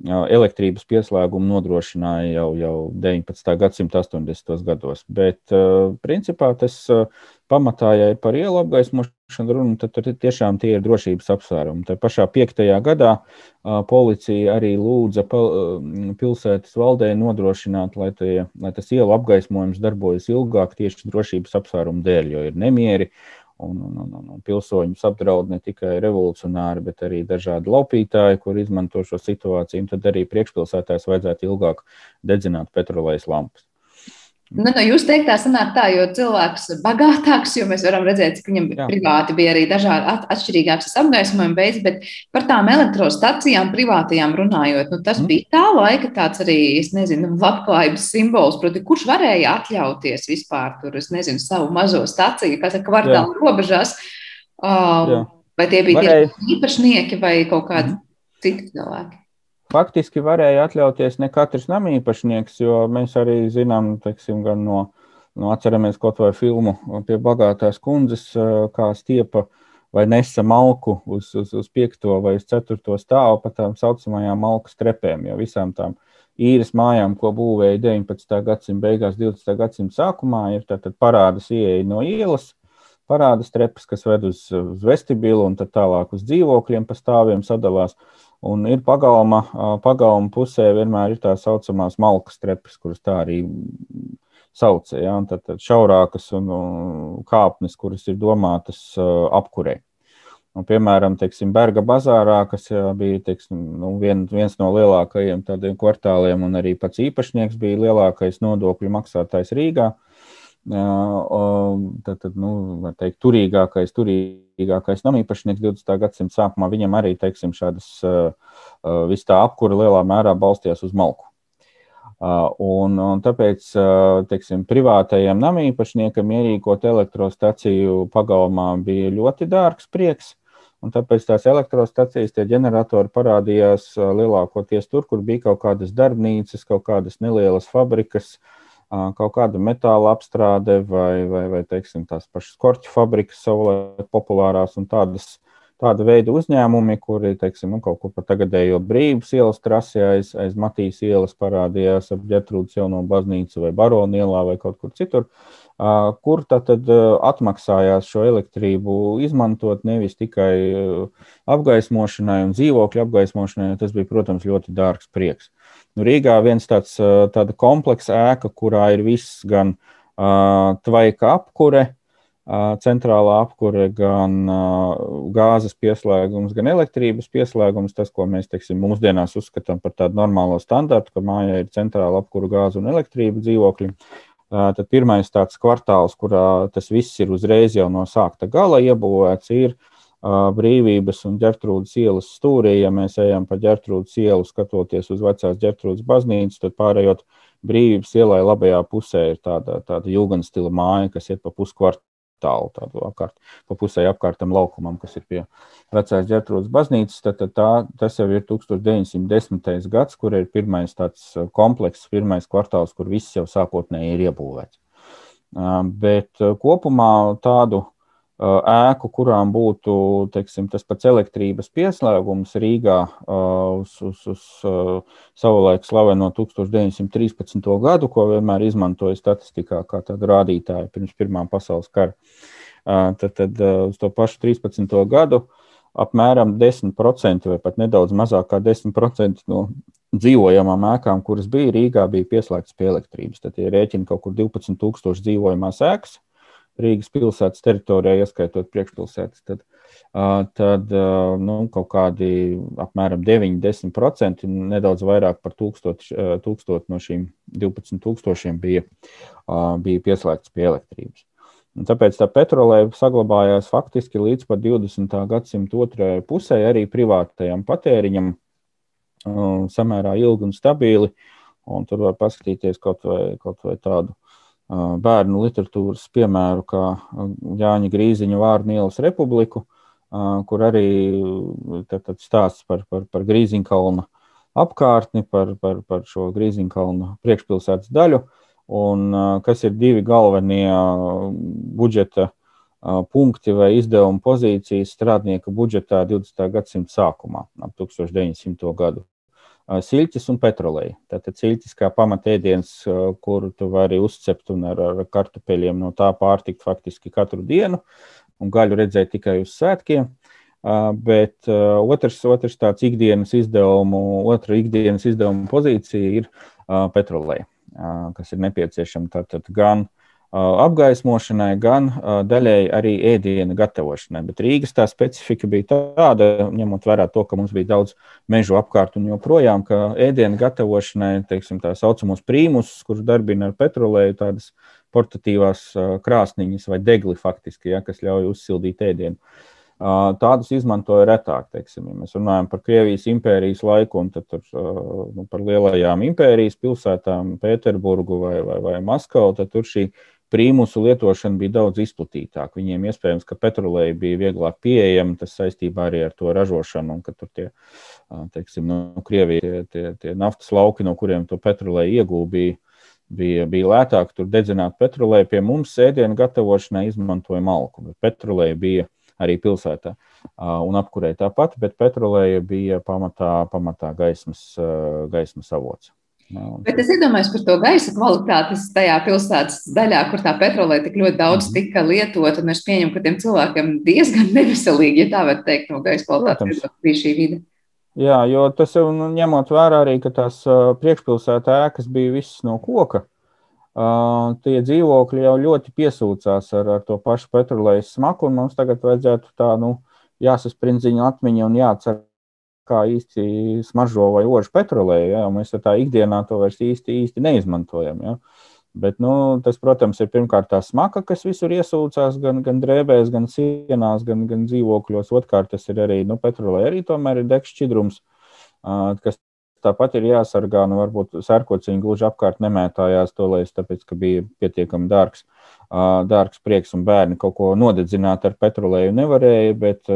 elektrības pieslēgumu nodrošināja jau, jau 19. gadsimta 80. gados. Bet, principā, tas pamatā, ja ir par ielu apgaismošanu runa, tad tur tiešām tie ir drošības apsvērumi. Tā pašā piektajā gadā policija arī lūdza pilsētas valdē nodrošināt, lai, tie, lai tas ielu apgaismojums darbojas ilgāk tieši drošības apsvērumu dēļ, jo ir nemieri Un, un, un, un pilsoņus apdraud ne tikai revolucionāri, bet arī dažādi laupītāji, kur izmanto šo situāciju. Tad arī priekšpilsētājs vajadzētu ilgāk dedzināt petrolejas lampas. Nu, no jūs teiktā sanāk tā, jo cilvēks ir bagātāks, jo mēs varam redzēt, ka viņam Jā. privāti bija arī dažādi at, atšķirīgākas apgaismojuma veids, bet par tām elektrostacijām privātajām runājot, nu, tas mm. bija tā laika tāds arī, es nezinu, labklājības simbols, proti, kurš varēja atļauties vispār tur, es nezinu, savu mazo staciju, kas ir kvartāla robežās, um, vai tie bija Varēja. tieši īpašnieki vai kaut kādi mm. citi cilvēki? Faktiski varēja atļauties ne katrs namīpašnieks, jo mēs arī zinām, teiksim, gan no, no atceramies kaut vai filmu pie bagātās kundzes, kā stiepa vai nesa malku uz, uz, uz piekto vai uz ceturto stāvu pa tām saucamajām malkas trepēm, jo visām tām īres mājām, ko būvēja 19. gadsimta beigās, 20. gadsimta sākumā, ir tātad parādas ieeja no ielas, parādas trepas, kas ved uz, uz vestibilu un tad tālāk uz dzīvokļiem pa stāviem sadalās. Un ir pagalma, pagalma pusē vienmēr ir tā saucamās malkas trepas, kuras tā arī sauc. Ja? Tad, tad šaurākas un, kāpnes, kuras ir domātas uh, apkurē. Un, piemēram, teiksim, Berga bazārā, kas bija teiksim, nu, vien, viens no lielākajiem tādiem kvartāliem, un arī pats īpašnieks bija lielākais nodokļu maksātājs Rīgā. Tad, tad nu, teikt, turīgākais, turīgākais spēcīgākais namīpašnieks 20. gadsimta sākumā, viņam arī teiksim, šādas viss tā apkura lielā mērā balstījās uz malku. Un, un tāpēc teiksim, privātajiem namīpašniekam ierīkot elektrostaciju pagalmā bija ļoti dārgs prieks. Un tāpēc tās elektrostacijas, tie ģeneratori parādījās lielākoties tur, kur bija kaut kādas darbnīcas, kaut kādas nelielas fabrikas, uh, kaut kāda metāla apstrāde vai, vai, vai teiksim, tās pašas korķu fabrikas savulaik populārās un tādas. Tāda veida uzņēmumi, kuri teiksim, nu, kaut kur pa tagadējo brīvības ielas trasē aiz, aiz Matīs ielas parādījās ap ģetrūdas jauno baznīcu vai Baronu ielā vai kaut kur citur, kur tad atmaksājās šo elektrību izmantot nevis tikai apgaismošanai un dzīvokļu apgaismošanai, tas bija, protams, ļoti dārgs prieks. Nu, Rīgā viens tāds tāda kompleksa ēka, kurā ir viss gan uh, tvaika apkure, uh, centrālā apkure, gan uh, gāzes pieslēgums, gan elektrības pieslēgums. Tas, ko mēs teiksim, mūsdienās uzskatām par tādu normālo standartu, ka mājā ir centrāla apkura, gāze un elektrība dzīvokļi. Tad pirmais tāds kvartāls, kurā tas viss ir uzreiz jau no sākta gala iebūvēts, ir uh, Brīvības un ģērtrūdas ielas stūrī. Ja mēs ejam pa ģērtrūdas ielu, skatoties uz vecās ģērtrūdas baznīcu, tad pārējot brīvības ielai labajā pusē ir tāda, tāda jūgana stila māja, kas iet pa puskvartālu tādu apkārt, pa pusē apkārtam laukumam, kas ir pie vecās ģērtrūdas baznīcas. Tad, tad tā, tas jau ir 1910. gads, kur ir pirmais tāds komplekss, pirmais kvartāls, kur viss jau sākotnēji ir iebūvēts. Bet kopumā tādu ēku, kurām būtu teiksim, tas pats elektrības pieslēgums Rīgā uz, uz, uz savulaik slaveno 1913. gadu, ko vienmēr izmantoja statistikā kā tādu rādītāju pirms Pirmā pasaules kara. Tad, tad uz to pašu 13. gadu apmēram 10% vai pat nedaudz mazāk kā 10% no dzīvojamām ēkām, kuras bija Rīgā, bija pieslēgtas pie elektrības. Tad ir ja rēķini kaut kur 12,000 dzīvojamās ēkas Rīgas pilsētas teritorijā, ieskaitot priekšpilsētas, tad, tad nu, kaut kādi apmēram 9-10%, nedaudz vairāk par tūkstoši, tūkstoši no šīm 12,000 bija, bija pieslēgts pie elektrības. Un tāpēc tā petrolēja saglabājās faktiski līdz pat 20. gadsimta otrajai pusē, arī privātajam patēriņam, samērā ilgi un stabili. Un tur var paskatīties kaut vai, kaut vai tādu bērnu literatūras piemēru, kā Jāņa Grīziņa vārnu ielas republiku, kur arī tad stāsts par, par, par Grīziņkalna apkārtni, par, par, par šo Grīziņkalna priekšpilsētas daļu, un kas ir divi galvenie budžeta punkti vai izdevuma pozīcijas strādnieka budžetā 20. gadsimta sākumā, ap 1900. gadu siļķis un petroleja. Tātad siļķis kā pamatēdiens, kuru tu vari uzcept un ar, ar kartupeļiem no tā pārtikt faktiski katru dienu, un gaļu redzēt tikai uz svētkiem. Bet otrs, otrs tāds ikdienas izdevumu, otra ikdienas izdevuma pozīcija ir petroleja, kas ir nepieciešama tātad gan apgaismošanai, gan daļēji arī ēdienu gatavošanai. Bet Rīgas tā specifika bija tāda, ņemot vērā to, ka mums bija daudz mežu apkārt un joprojām, ka ēdienu gatavošanai, teiksim, tā saucamos prīmusus, kurus darbina ar petrolēju, tādas portatīvās krāsniņas vai degli faktiski, ja, kas ļauj uzsildīt ēdienu. Tādus izmantoja retāk. Teiksim, ja mēs runājam par Krievijas impērijas laiku, un tur, nu, par lielajām impērijas pilsētām, Pēterburgu vai, vai, vai Maskavu, tad tur šī prīmusu lietošana bija daudz izplatītāka. Viņiem iespējams, ka petroleja bija vieglāk pieejama, tas saistībā arī ar to ražošanu, un ka tur tie, teiksim, no nu, Krievijas tie, tie, tie naftas lauki, no kuriem to petroleju iegūta, bija, bija, bija lētāk tur dedzināt petroleju. Pie mums ēdienu gatavošanai izmantoja malku, bet petroleja bija arī pilsētā un apkurē tāpat, bet petroleja bija pamatā, pamatā gaismas, gaismas avots. Bet es iedomājos par to gaisa kvalitāti tajā pilsētas daļā, kur tā petrolē tik ļoti daudz -hmm. tika lietota. Es pieņemu, ka tiem cilvēkiem diezgan <laughs> neveselīgi, ja tā var teikt, no gaisa kvalitātes bija šī vide. Jā, jo tas jau nu, ņemot vērā arī, ka tās uh, priekšpilsētā ēkas bija visas no koka. Uh, tie dzīvokļi jau ļoti piesūcās ar, ar to pašu petrolejas smaku, un mums tagad vajadzētu tā, nu, jāsasprindziņa atmiņa un jācer, kā īsti smaržo vai ožu petrolēju. Ja? Mēs tā ikdienā to vairs īsti, īsti neizmantojam. Ja? Bet, nu, tas, protams, ir pirmkārt tā smaka, kas visur iesūcās, gan, gan drēbēs, gan sienās, gan, gan dzīvokļos. Otrkārt, tas ir arī nu, petrolē, arī tomēr ir degts šķidrums, kas tāpat ir jāsargā. Nu, varbūt sērkociņi gluži apkārt nemētājās to, lai es tāpēc, ka bija pietiekami dārgs, dārgs prieks un bērni kaut ko nodedzināt ar petrolēju nevarēja, bet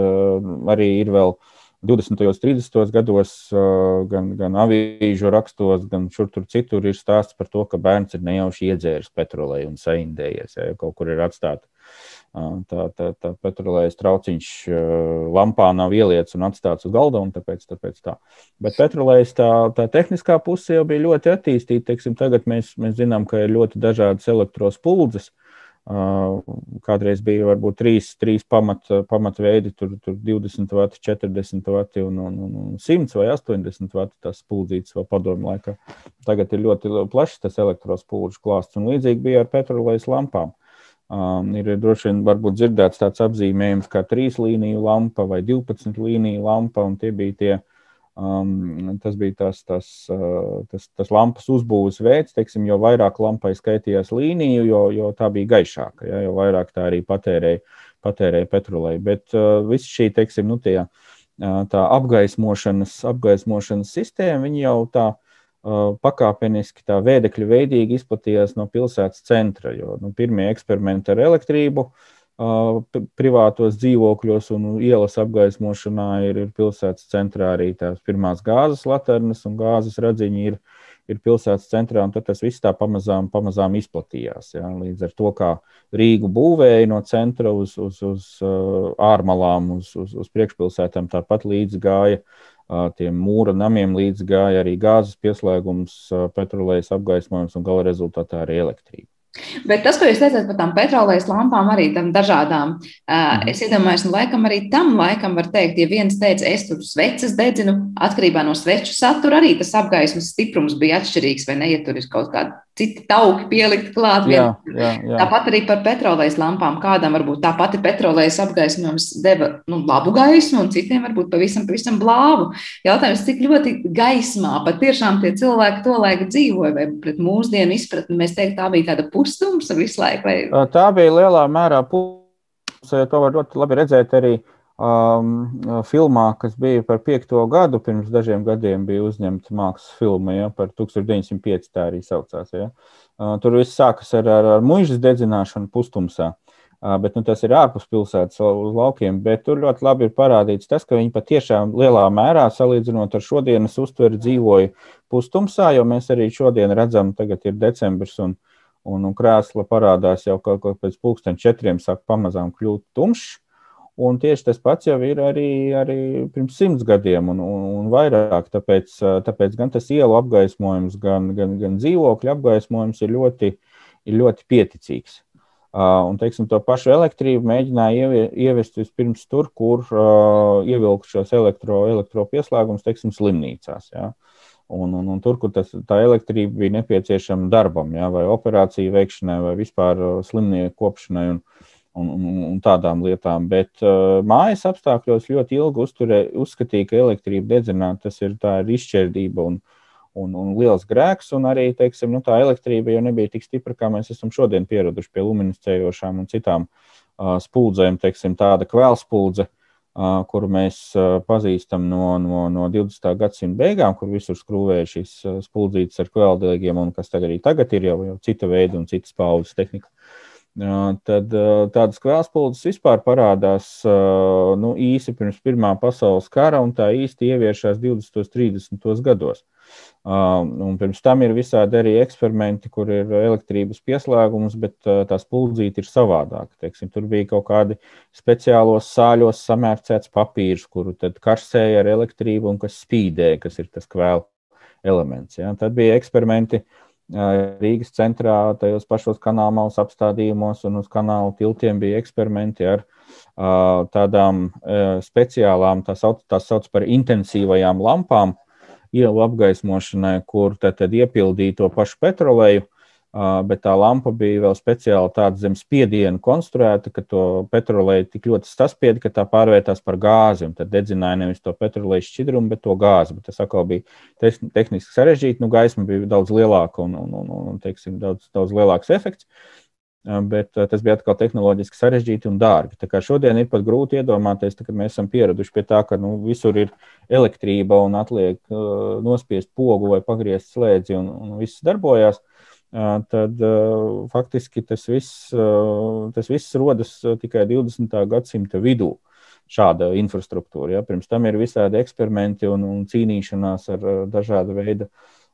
arī ir vēl 20. un 30. gados, gan, gan avīžu rakstos, gan šur tur citur ir stāsts par to, ka bērns ir nejauši iedzēris petrolēju un saindējies, ja kaut kur ir atstāta. Tā, tā, tā petrolējas trauciņš lampā nav ieliets un atstāts uz galda, un tāpēc, tāpēc tā. Bet petrolējas tā, tā tehniskā puse jau bija ļoti attīstīta. Teiksim, tagad mēs, mēs zinām, ka ir ļoti dažādas elektrospuldzes, Kādreiz bija varbūt trīs, trīs pamat, pamatveidi, tur, tur 20 vati, 40 vati un, un, un 100 vai 80 vati tas spuldzīts vēl padomu laikā. Tagad ir ļoti plašs tas elektrospulžu klāsts un līdzīgi bija ar petrolejas lampām. Um, ir droši vien varbūt dzirdēts tāds apzīmējums kā trīs līniju lampa vai 12 līniju lampa, un tie bija tie uh, Um, tas bija tas, tas, uh, tas, tas lampas uzbūves veids, teiksim, jo vairāk lampai skaitījās līniju, jo, jo tā bija gaišāka, ja, jo vairāk tā arī patērēja, patērēja petrolēju. Bet uh, viss šī, teiksim, nu, tie, uh, tā apgaismošanas, apgaismošanas sistēma, viņi jau tā uh, pakāpeniski, tā vēdekļu veidīgi izplatījās no pilsētas centra, jo nu, pirmie eksperimenti ar elektrību uh, privātos dzīvokļos un ielas apgaismošanā ir, ir pilsētas centrā arī tās pirmās gāzes laternas un gāzes radziņi ir, ir pilsētas centrā, un tas viss tā pamazām, pamazām izplatījās. Ja? Līdz ar to, kā Rīgu būvēja no centra uz, uz, uz ārmalām, uz, uz, uz priekšpilsētām, tāpat līdz gāja tiem mūra namiem līdz gāja arī gāzes pieslēgums, petrolejas apgaismojums un gala rezultātā arī elektrība. Bet tas, ko jūs teicāt par tām petrolejas lampām, arī tam dažādām, uh, es iedomājos, nu, laikam arī tam laikam var teikt, ja viens teica, es tur sveces dedzinu, atkarībā no sveču satura, arī tas apgaismas stiprums bija atšķirīgs, vai ne, ja tur ir kaut kāda citi tauki pielikt klāt. Jā, jā, jā. Tāpat arī par petrolejas lampām. Kādam varbūt tā pati petrolejas apgaismojums deva nu, labu gaismu, un citiem varbūt pavisam, pavisam blāvu. Jautājums, cik ļoti gaismā patiešām tie cilvēki to laiku dzīvoja, vai pret mūsdienu izpratni mēs teikt, tā bija tāda pustumsa visu laiku? Vai... Tā bija lielā mērā pustumsa, to var ļoti labi redzēt arī um, filmā, kas bija par piekto gadu, pirms dažiem gadiem bija uzņemta mākslas filma ja, par 1905. tā arī saucās. Ja. Uh, tur viss sākas ar, ar, ar muižas dedzināšanu pustumsā. Uh, bet nu, tas ir ārpus pilsētas uz laukiem. Bet tur ļoti labi ir parādīts tas, ka viņi patiešām lielā mērā, salīdzinot ar šodienas uztveri, dzīvoja pustumsā, jo mēs arī šodien redzam, tagad ir decembris un, un, un krēsla parādās jau kaut kā pēc pulksten četriem, sāk pamazām kļūt tumšs. Un tieši tas pats jau ir arī, arī pirms simts gadiem un, un, un vairāk. Tāpēc, tāpēc gan tas ielu apgaismojums, gan, gan, gan dzīvokļu apgaismojums ir ļoti, ir ļoti pieticīgs. Un, teiksim, to pašu elektrību mēģināja ieviest vispirms tur, kur uh, ievilkt šos elektro, elektropieslēgumus, teiksim, slimnīcās. Ja? Un, un, un tur, kur tas, tā elektrība bija nepieciešama darbam, ja? vai operāciju veikšanai, vai vispār slimnieku kopšanai. Un, un, un, un tādām lietām. Bet uh, mājas apstākļos ļoti ilgi uzturē, uzskatīja, ka elektrība dedzināt tas ir, ir izšķērdība un, un, un liels grēks. Un arī teiksim, nu, tā elektrība jau nebija tik stipra, kā mēs esam šodien pieraduši pie luminiscējošām un citām uh, spuldzēm. Teiksim, tāda kvēlspuldzē, uh, kuru mēs pazīstam no, no, no 20. gadsimta beigām, kur visur skrūvēja šīs spuldzītes ar kvēldēgiem, un kas tagad arī tagad ir jau, jau cita veida un citas paudzes tehnika. Tad tādas kvēlspuldzes vispār parādās nu, īsi pirms Pirmā pasaules kara, un tā īsti ieviešās 20. un 30. gados. Un pirms tam ir visādi arī eksperimenti, kur ir elektrības pieslēgums, bet tā spuldzīte ir savādāka. Teiksim, tur bija kaut kādi speciālos sāļos samērcēts papīrs, kuru tad karsēja ar elektrību un kas spīdēja, kas ir tas kvēl elements. Ja? Tad bija eksperimenti Rīgas centrā, tajos pašos kanāla apstādījumos un uz kanāla tiltiem bija eksperimenti ar tādām speciālām, tā sauc, tā sauc par intensīvajām lampām, ielu apgaismošanai, kur tad, tad iepildīja to pašu petroleju, bet tā lampa bija vēl speciāli tāda zem spiediena konstruēta, ka to petroleju tik ļoti saspieda, ka tā pārvērtās par gāzi. Tad dedzināja nevis to petroleju šķidrumu, bet to gāzi. Bet tas atkal bija tehniski sarežģīti. Nu, gaisma bija daudz lielāka un, un, un, un teiksim, daudz, daudz lielāks efekts. Bet tas bija atkal tehnoloģiski sarežģīti un dārgi. Tā kā šodien ir pat grūti iedomāties, ka mēs esam pieraduši pie tā, ka nu, visur ir elektrība un atliek uh, nospiest pogu vai pagriezt slēdzi un, un viss darbojas tad faktiski tas viss, tas viss rodas tikai 20. gadsimta vidū. Šāda infrastruktūra. Ja? Pirms tam ir visādi eksperimenti un, un cīnīšanās ar dažādu veidu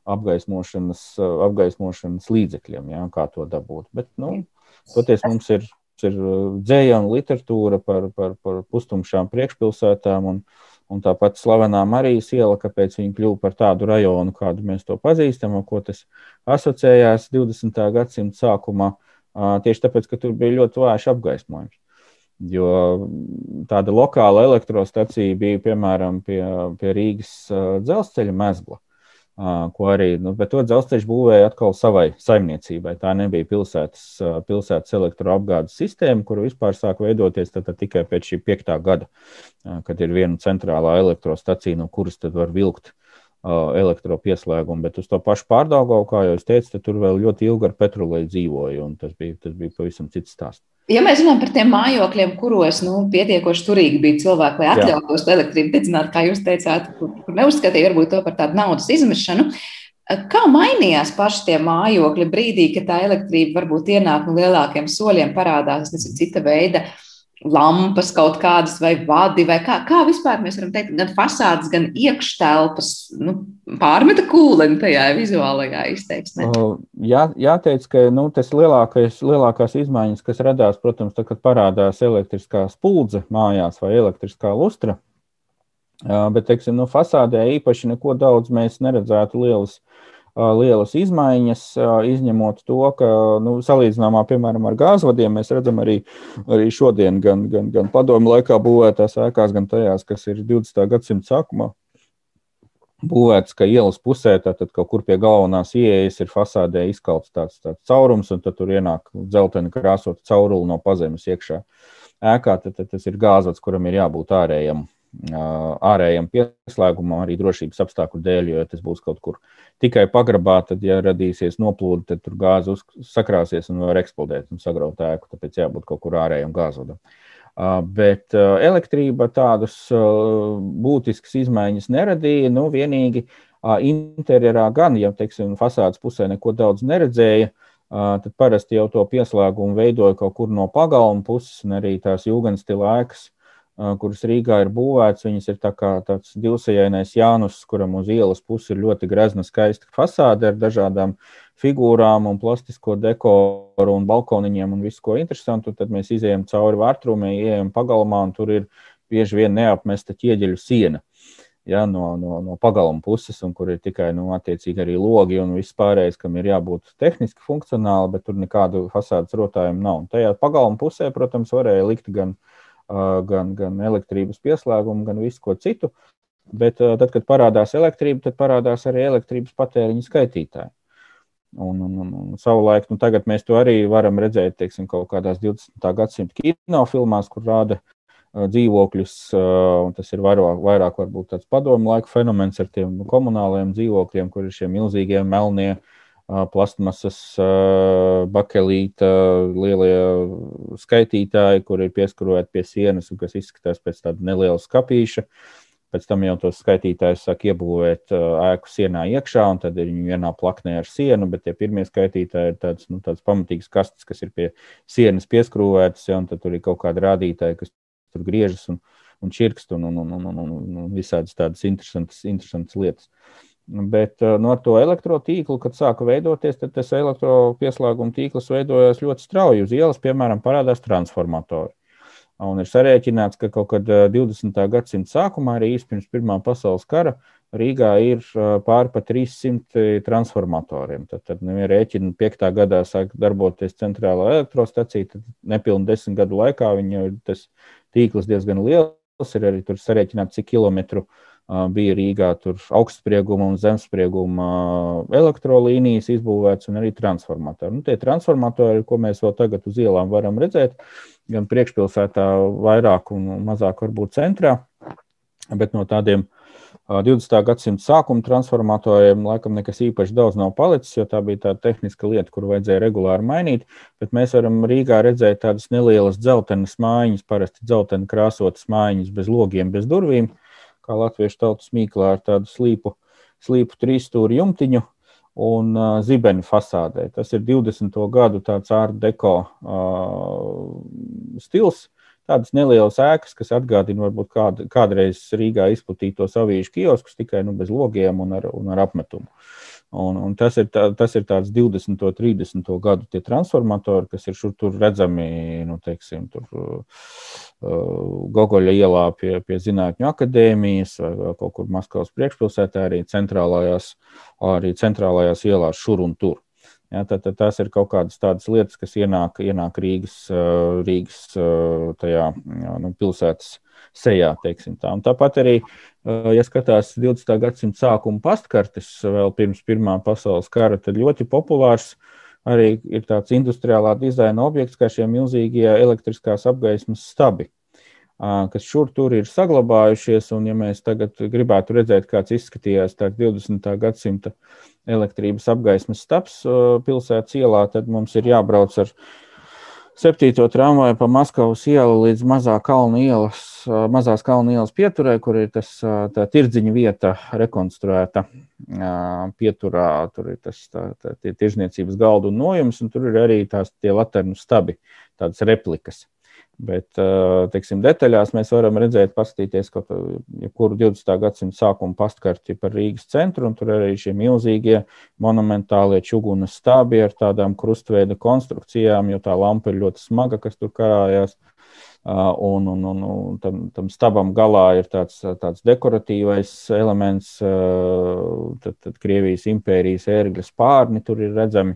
apgaismošanas, apgaismošanas līdzekļiem, ja? kā to dabūt. Bet, nu, toties mums ir, ir dzēja un literatūra par, par, par pustumšām priekšpilsētām un, Un tāpat slavenā Marijas iela, kāpēc viņa kļuva par tādu rajonu, kādu mēs to pazīstam, un ko tas asociējās 20. gadsimta sākumā, tieši tāpēc, ka tur bija ļoti vājš apgaismojums. Jo tāda lokāla elektrostacija bija piemēram pie, pie Rīgas dzelzceļa mezgla ko arī, nu, bet to dzelzceļš būvēja atkal savai saimniecībai. Tā nebija pilsētas, pilsētas elektroapgādes sistēma, kuru vispār sāk veidoties tad, tad tikai pēc šī piektā gada, kad ir viena centrālā elektrostacija, no kuras tad var vilkt elektropieslēgumu, bet uz to pašu pārdaugavu, kā jau es teicu, tur vēl ļoti ilgi ar petroleju dzīvoju, un tas bija, tas bija pavisam cits stāsts. Ja mēs runājam par tiem mājokļiem, kuros nu, pietiekoši turīgi bija cilvēki, lai atļautos elektrību dedzināt, kā jūs teicāt, kur, kur neuzskatīja varbūt to par tādu naudas izmešanu, kā mainījās paši tie mājokļi brīdī, kad tā elektrība varbūt ienāk no lielākiem soļiem, parādās nezinu, cita veida lampas kaut kādas vai vadi, vai kā, kā vispār mēs varam teikt, gan fasādes, gan iekštelpas nu, pārmeta kūleni tajā vizuālajā izteiksmē? Jā, jāteic, ka nu, tas lielākais, lielākās izmaiņas, kas radās, protams, tad, kad parādās elektriskā spuldze mājās vai elektriskā lustra, bet, teiksim, nu, fasādē īpaši neko daudz mēs neredzētu lielas lielas izmaiņas, izņemot to, ka nu, salīdzināmā piemēram ar gāzvadiem mēs redzam arī, arī šodien, gan, gan, gan padomu laikā būvētās ēkās, gan tajās, kas ir 20. gadsimta sākumā. Būvēts, ka ielas pusē, tātad kaut kur pie galvenās ieejas ir fasādē izkalts tāds, tāds caurums, un tad tur ienāk dzelteni krāsot cauruli no pazemes iekšā ēkā. Tad, tad tas ir gāzats, kuram ir jābūt ārējam ārējam pieslēgumam, arī drošības apstākļu dēļ, jo ja tas būs kaut kur tikai pagrabā, tad, ja radīsies noplūde, tad tur gāze sakrāsies un var eksplodēt un sagraut ēku, tāpēc jābūt kaut kur ārējam gāzodam. Bet elektrība tādas būtiskas izmaiņas neradīja. Nu, vienīgi interjerā gan, ja teiksim, fasādes pusē neko daudz neredzēja, tad parasti jau to pieslēgumu veidoja kaut kur no pagalma puses, un arī tās jūgenstila ēkas kuras Rīgā ir būvētas. Viņas ir tā tāds divsajainais Jānus, kuram uz ielas puses ir ļoti grezna, skaista fasāde ar dažādām figūrām un plastisko dekoru un balkoniņiem un visu, ko interesantu. Tad mēs izējām cauri vārtrūmē, ejam pagalmā un tur ir bieži vien neapmesta ķieģeļu siena. Ja, no, no, no pagalma puses, un kur ir tikai nu, arī logi un viss pārējais, kam ir jābūt tehniski funkcionāli, bet tur nekādu fasādes rotājumu nav. Un tajā pagalma pusē, protams, varēja likt gan uh, gan, gan elektrības pieslēgumu, gan visu ko citu. Bet tad, kad parādās elektrība, tad parādās arī elektrības patēriņa skaitītāji. Un, un, un, un savulaik, nu, tagad mēs to arī varam redzēt, teiksim, kaut kādās 20. gadsimta kinofilmās, kur rāda dzīvokļus, un tas ir vairāk, vairāk varbūt tāds padomu laika fenomens ar tiem komunālajiem dzīvokļiem, kur ir šie milzīgie melnie uh, plasmasas, bakelīta, lielie skaitītāji, kur ir pieskaroti pie sienas un kas izskatās pēc tāda neliela skapīša. Pēc tam jau tos skaitītājus sāk iebūvēt ēku sienā iekšā, un tad viņi vienā plaknē ar sienu, bet tie pirmie skaitītāji ir tāds, nu, tāds pamatīgs kastes, kas ir pie sienas pieskrūvētas, ja, un tad tur ir kaut kādi rādītāji, kas tur griežas un, un čirkst un, un, un, un, un, un, visādas tādas interesantas, interesantas lietas. Bet eh, no to elektrotīklu, kad sāka veidoties, tad tas elektropieslēguma tīkls veidojās ļoti strauji. Uz ielas, piemēram, parādās transformatori. Un ir sarēķināts, ka kaut kad 20. Eh, gadsimta sākumā, arī pirms Pirmā pasaules kara, Rīgā ir eh, pāri pa 300 transformatoriem. Tad, tad nu, ja rēķina 5. gadā sāk darboties centrālā elektrostacija, tad nepilnīgi desmit gadu laikā viņa ir tas tīkls diezgan liels. Ir arī tur sarēķināts, cik kilometru uh, bija Rīgā augstsprieguma un zemesprieguma elektrolīnijas izbūvētas un arī transformatori. Nu, tie transformatori, ko mēs vēl tagad uz ielām varam redzēt, gan priekšpilsētā vairāk un mazāk varbūt centrā, bet no tādiem 20. gadsimta sākuma transformatoriem laikam nekas īpaši daudz nav palicis, jo tā bija tāda tehniska lieta, kuru vajadzēja regulāri mainīt. Bet mēs varam Rīgā redzēt tādas nelielas dzeltenas mājiņas, parasti dzelteni krāsotas mājiņas bez logiem, bez durvīm, kā latviešu tautas mīklā ar tādu slīpu, slīpu trīsstūri jumtiņu un uh, zibeņu fasādē. Tas ir 20. gadu tāds art deko uh, stils. Tādas nelielas ēkas, kas atgādina varbūt kād, kādreiz Rīgā izplatītos avīžu kioskus, tikai nu, bez logiem un ar, un ar apmetumu. Uh, Un, un tas, ir tā, tas ir tāds 20. un 30. gadu tie transformatori, kas ir šur tur redzami, nu, teiksim, tur uh, Gogoļa ielā pie, pie Zinātņu akadēmijas vai, vai kaut kur Maskavas priekšpilsētā, arī centrālajās, arī centrālajās ielās šur un tur. Ja, tad, tad tās ir kaut kādas tādas lietas, kas ienāk, ienāk Rīgas, Rīgas tajā, nu, pilsētas sejā. Tā. Tāpat arī, ja skatās 20. gadsimta sākuma pastkartes, vēl pirms Pirmā pasaules kara, tad ļoti populārs arī ir tāds industriālā dizaina objekts, kā šie milzīgie elektriskās apgaismas stabi kas šur tur ir saglabājušies. Un, ja mēs tagad gribētu redzēt, kāds izskatījās tāds 20. gadsimta elektrības apgaismas stabs pilsētas ielā, tad mums ir jābrauc ar septīto tramvaju pa Maskavas ielu līdz mazā kalnu ielas, mazās kalnu ielas pieturē, kur ir tas tā tirdziņa vieta rekonstruēta pieturā. Tur ir tas tā, tā, tie tirzniecības galdu un nojums, un tur ir arī tās tie laternu stabi, tādas replikas. Bet, teiksim, detaļās mēs varam redzēt, paskatīties kaut kuru 20. gadsimta sākuma pastkarti par Rīgas centru, un tur arī šie milzīgie monumentālie čugunas stābi ar tādām krustveida konstrukcijām, jo tā lampa ir ļoti smaga, kas tur karājās. Un, un, un, un tam, tam stabam galā ir tāds, tāds dekoratīvais elements, tad, tad Krievijas impērijas ērgļa spārni tur ir redzami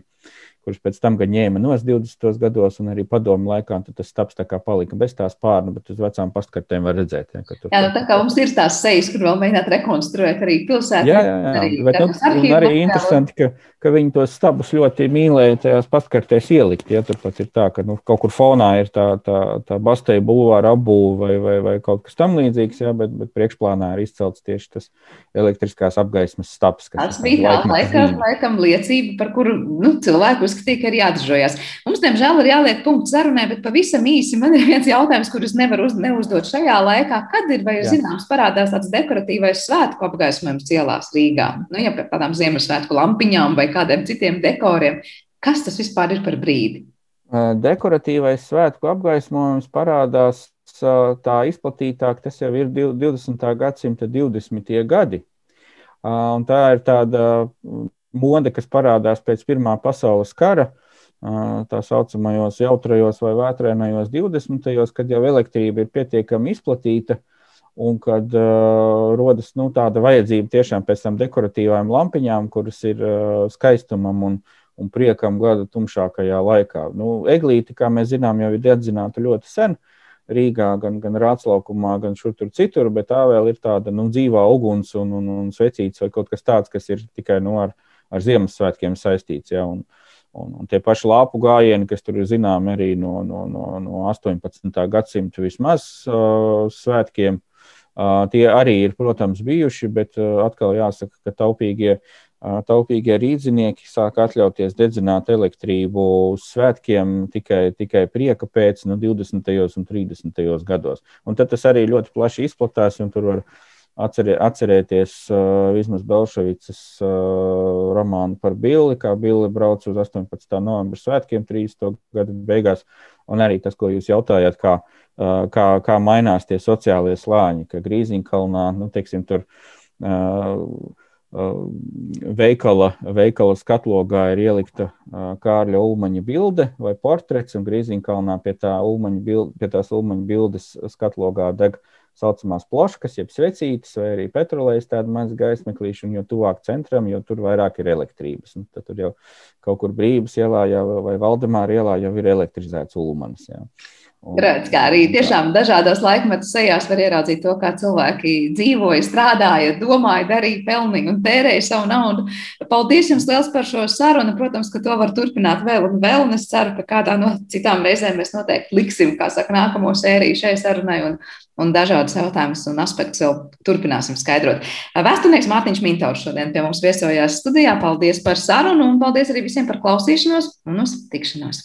kurš pēc tam gan ņēma nos 20. gados, un arī padomu laikā tas stāsts tā kā palika bez tās pārnu, bet uz vecām pastkartēm var redzēt. Ja, tur, jā, nu, tā kā mums ir tās sejas, kur vēl mēģināt rekonstruēt arī pilsētu. Jā, jā, jā. Arī, bet, nu, arī interesanti, ka, ka viņi tos stabus ļoti mīlēja tajās pastkartēs ielikt. Ja, tur pat ir tā, ka nu, kaut kur fonā ir tā, tā, tā basteja bulvāra apbūve vai, vai, vai kaut kas tam līdzīgs, ja, bet, bet priekšplānā ir izcelts tieši tas elektriskās apgaismas stabs. Tas bija tā laikam, laikam liecība, par kuru nu, cilvēku uzskatīja, ka ir jāatžojas. Mums, diemžēl, ir jāliek punkts sarunai, bet pavisam īsi man ir viens jautājums, kurus nevar uz, neuzdot šajā laikā. Kad ir vai jūs zināms parādās tāds dekoratīvais svētku apgaismojums ielās Rīgā? Nu, ja par tādām Ziemassvētku lampiņām vai kādiem citiem dekoriem, kas tas vispār ir par brīdi? Dekoratīvais svētku apgaismojums parādās tā izplatītāk, tas jau ir 20. gadsimta 20. gadi. Un tā ir tāda mode, kas parādās pēc Pirmā pasaules kara, tā saucamajos jautrajos vai vētrainajos 20. kad jau elektrība ir pietiekami izplatīta un kad uh, rodas nu, tāda vajadzība tiešām pēc tam dekoratīvām lampiņām, kuras ir uh, skaistumam un, un priekam gada tumšākajā laikā. Nu, eglīti, kā mēs zinām, jau ir dedzināta ļoti sen. Rīgā, gan, gan Rāclaukumā, gan šur tur citur, bet tā vēl ir tāda nu, dzīvā uguns un, un, un svecīts vai kaut kas tāds, kas ir tikai nu, ar, ar Ziemassvētkiem saistīts. Ja, un, un, un tie paši lāpu gājieni, kas tur ir zināmi arī no, no, no, no 18. gadsimta vismaz uh, svētkiem, uh, tie arī ir, protams, bijuši, bet uh, atkal jāsaka, ka taupīgie taupīgie rīznieki sāk atļauties dedzināt elektrību svētkiem tikai, tikai prieka pēc no 20. un 30. gados. Un tad tas arī ļoti plaši izplatās, un tur var atcerē, atcerēties uh, vismaz Belševicas uh, romānu par Billi, kā Billi brauc uz 18. novembra svētkiem 30. gada beigās, un arī tas, ko jūs jautājāt, kā, uh, kā, kā mainās tie sociālie slāņi, ka Grīziņkalnā, nu, teiksim, tur uh, veikala, veikala skatlogā ir ielikta Kārļa Ulmaņa bilde vai portrets, un Grīziņkalnā pie, tā ulmaņa bilde, pie tās Ulmaņa bildes skatlogā deg saucamās ploškas, jeb svecītes, vai arī petrolejas tāda maza gaismeklīša, un jo tuvāk centram, jo tur vairāk ir elektrības. Un tad tur jau kaut kur brīvības ielā jau, vai Valdemāra ielā jau ir elektrizēts ulmanis. Jā. Redz, kā arī tiešām dažādos laikmetu sejās var ieraudzīt to, kā cilvēki dzīvoja, strādāja, domāja, darīja, pelnīja un tērēja savu naudu. Paldies jums liels par šo sarunu. Protams, ka to var turpināt vēl un vēl, un es ceru, ka kādā no citām reizēm mēs noteikti liksim, kā saka, nākamo sēriju šai sarunai un, un dažādas jautājumus un aspektus vēl turpināsim skaidrot. Vēsturnieks Mārtiņš Mintaurs šodien pie mums viesojās studijā. Paldies par sarunu un paldies arī visiem par klausīšanos un uz tikšanos!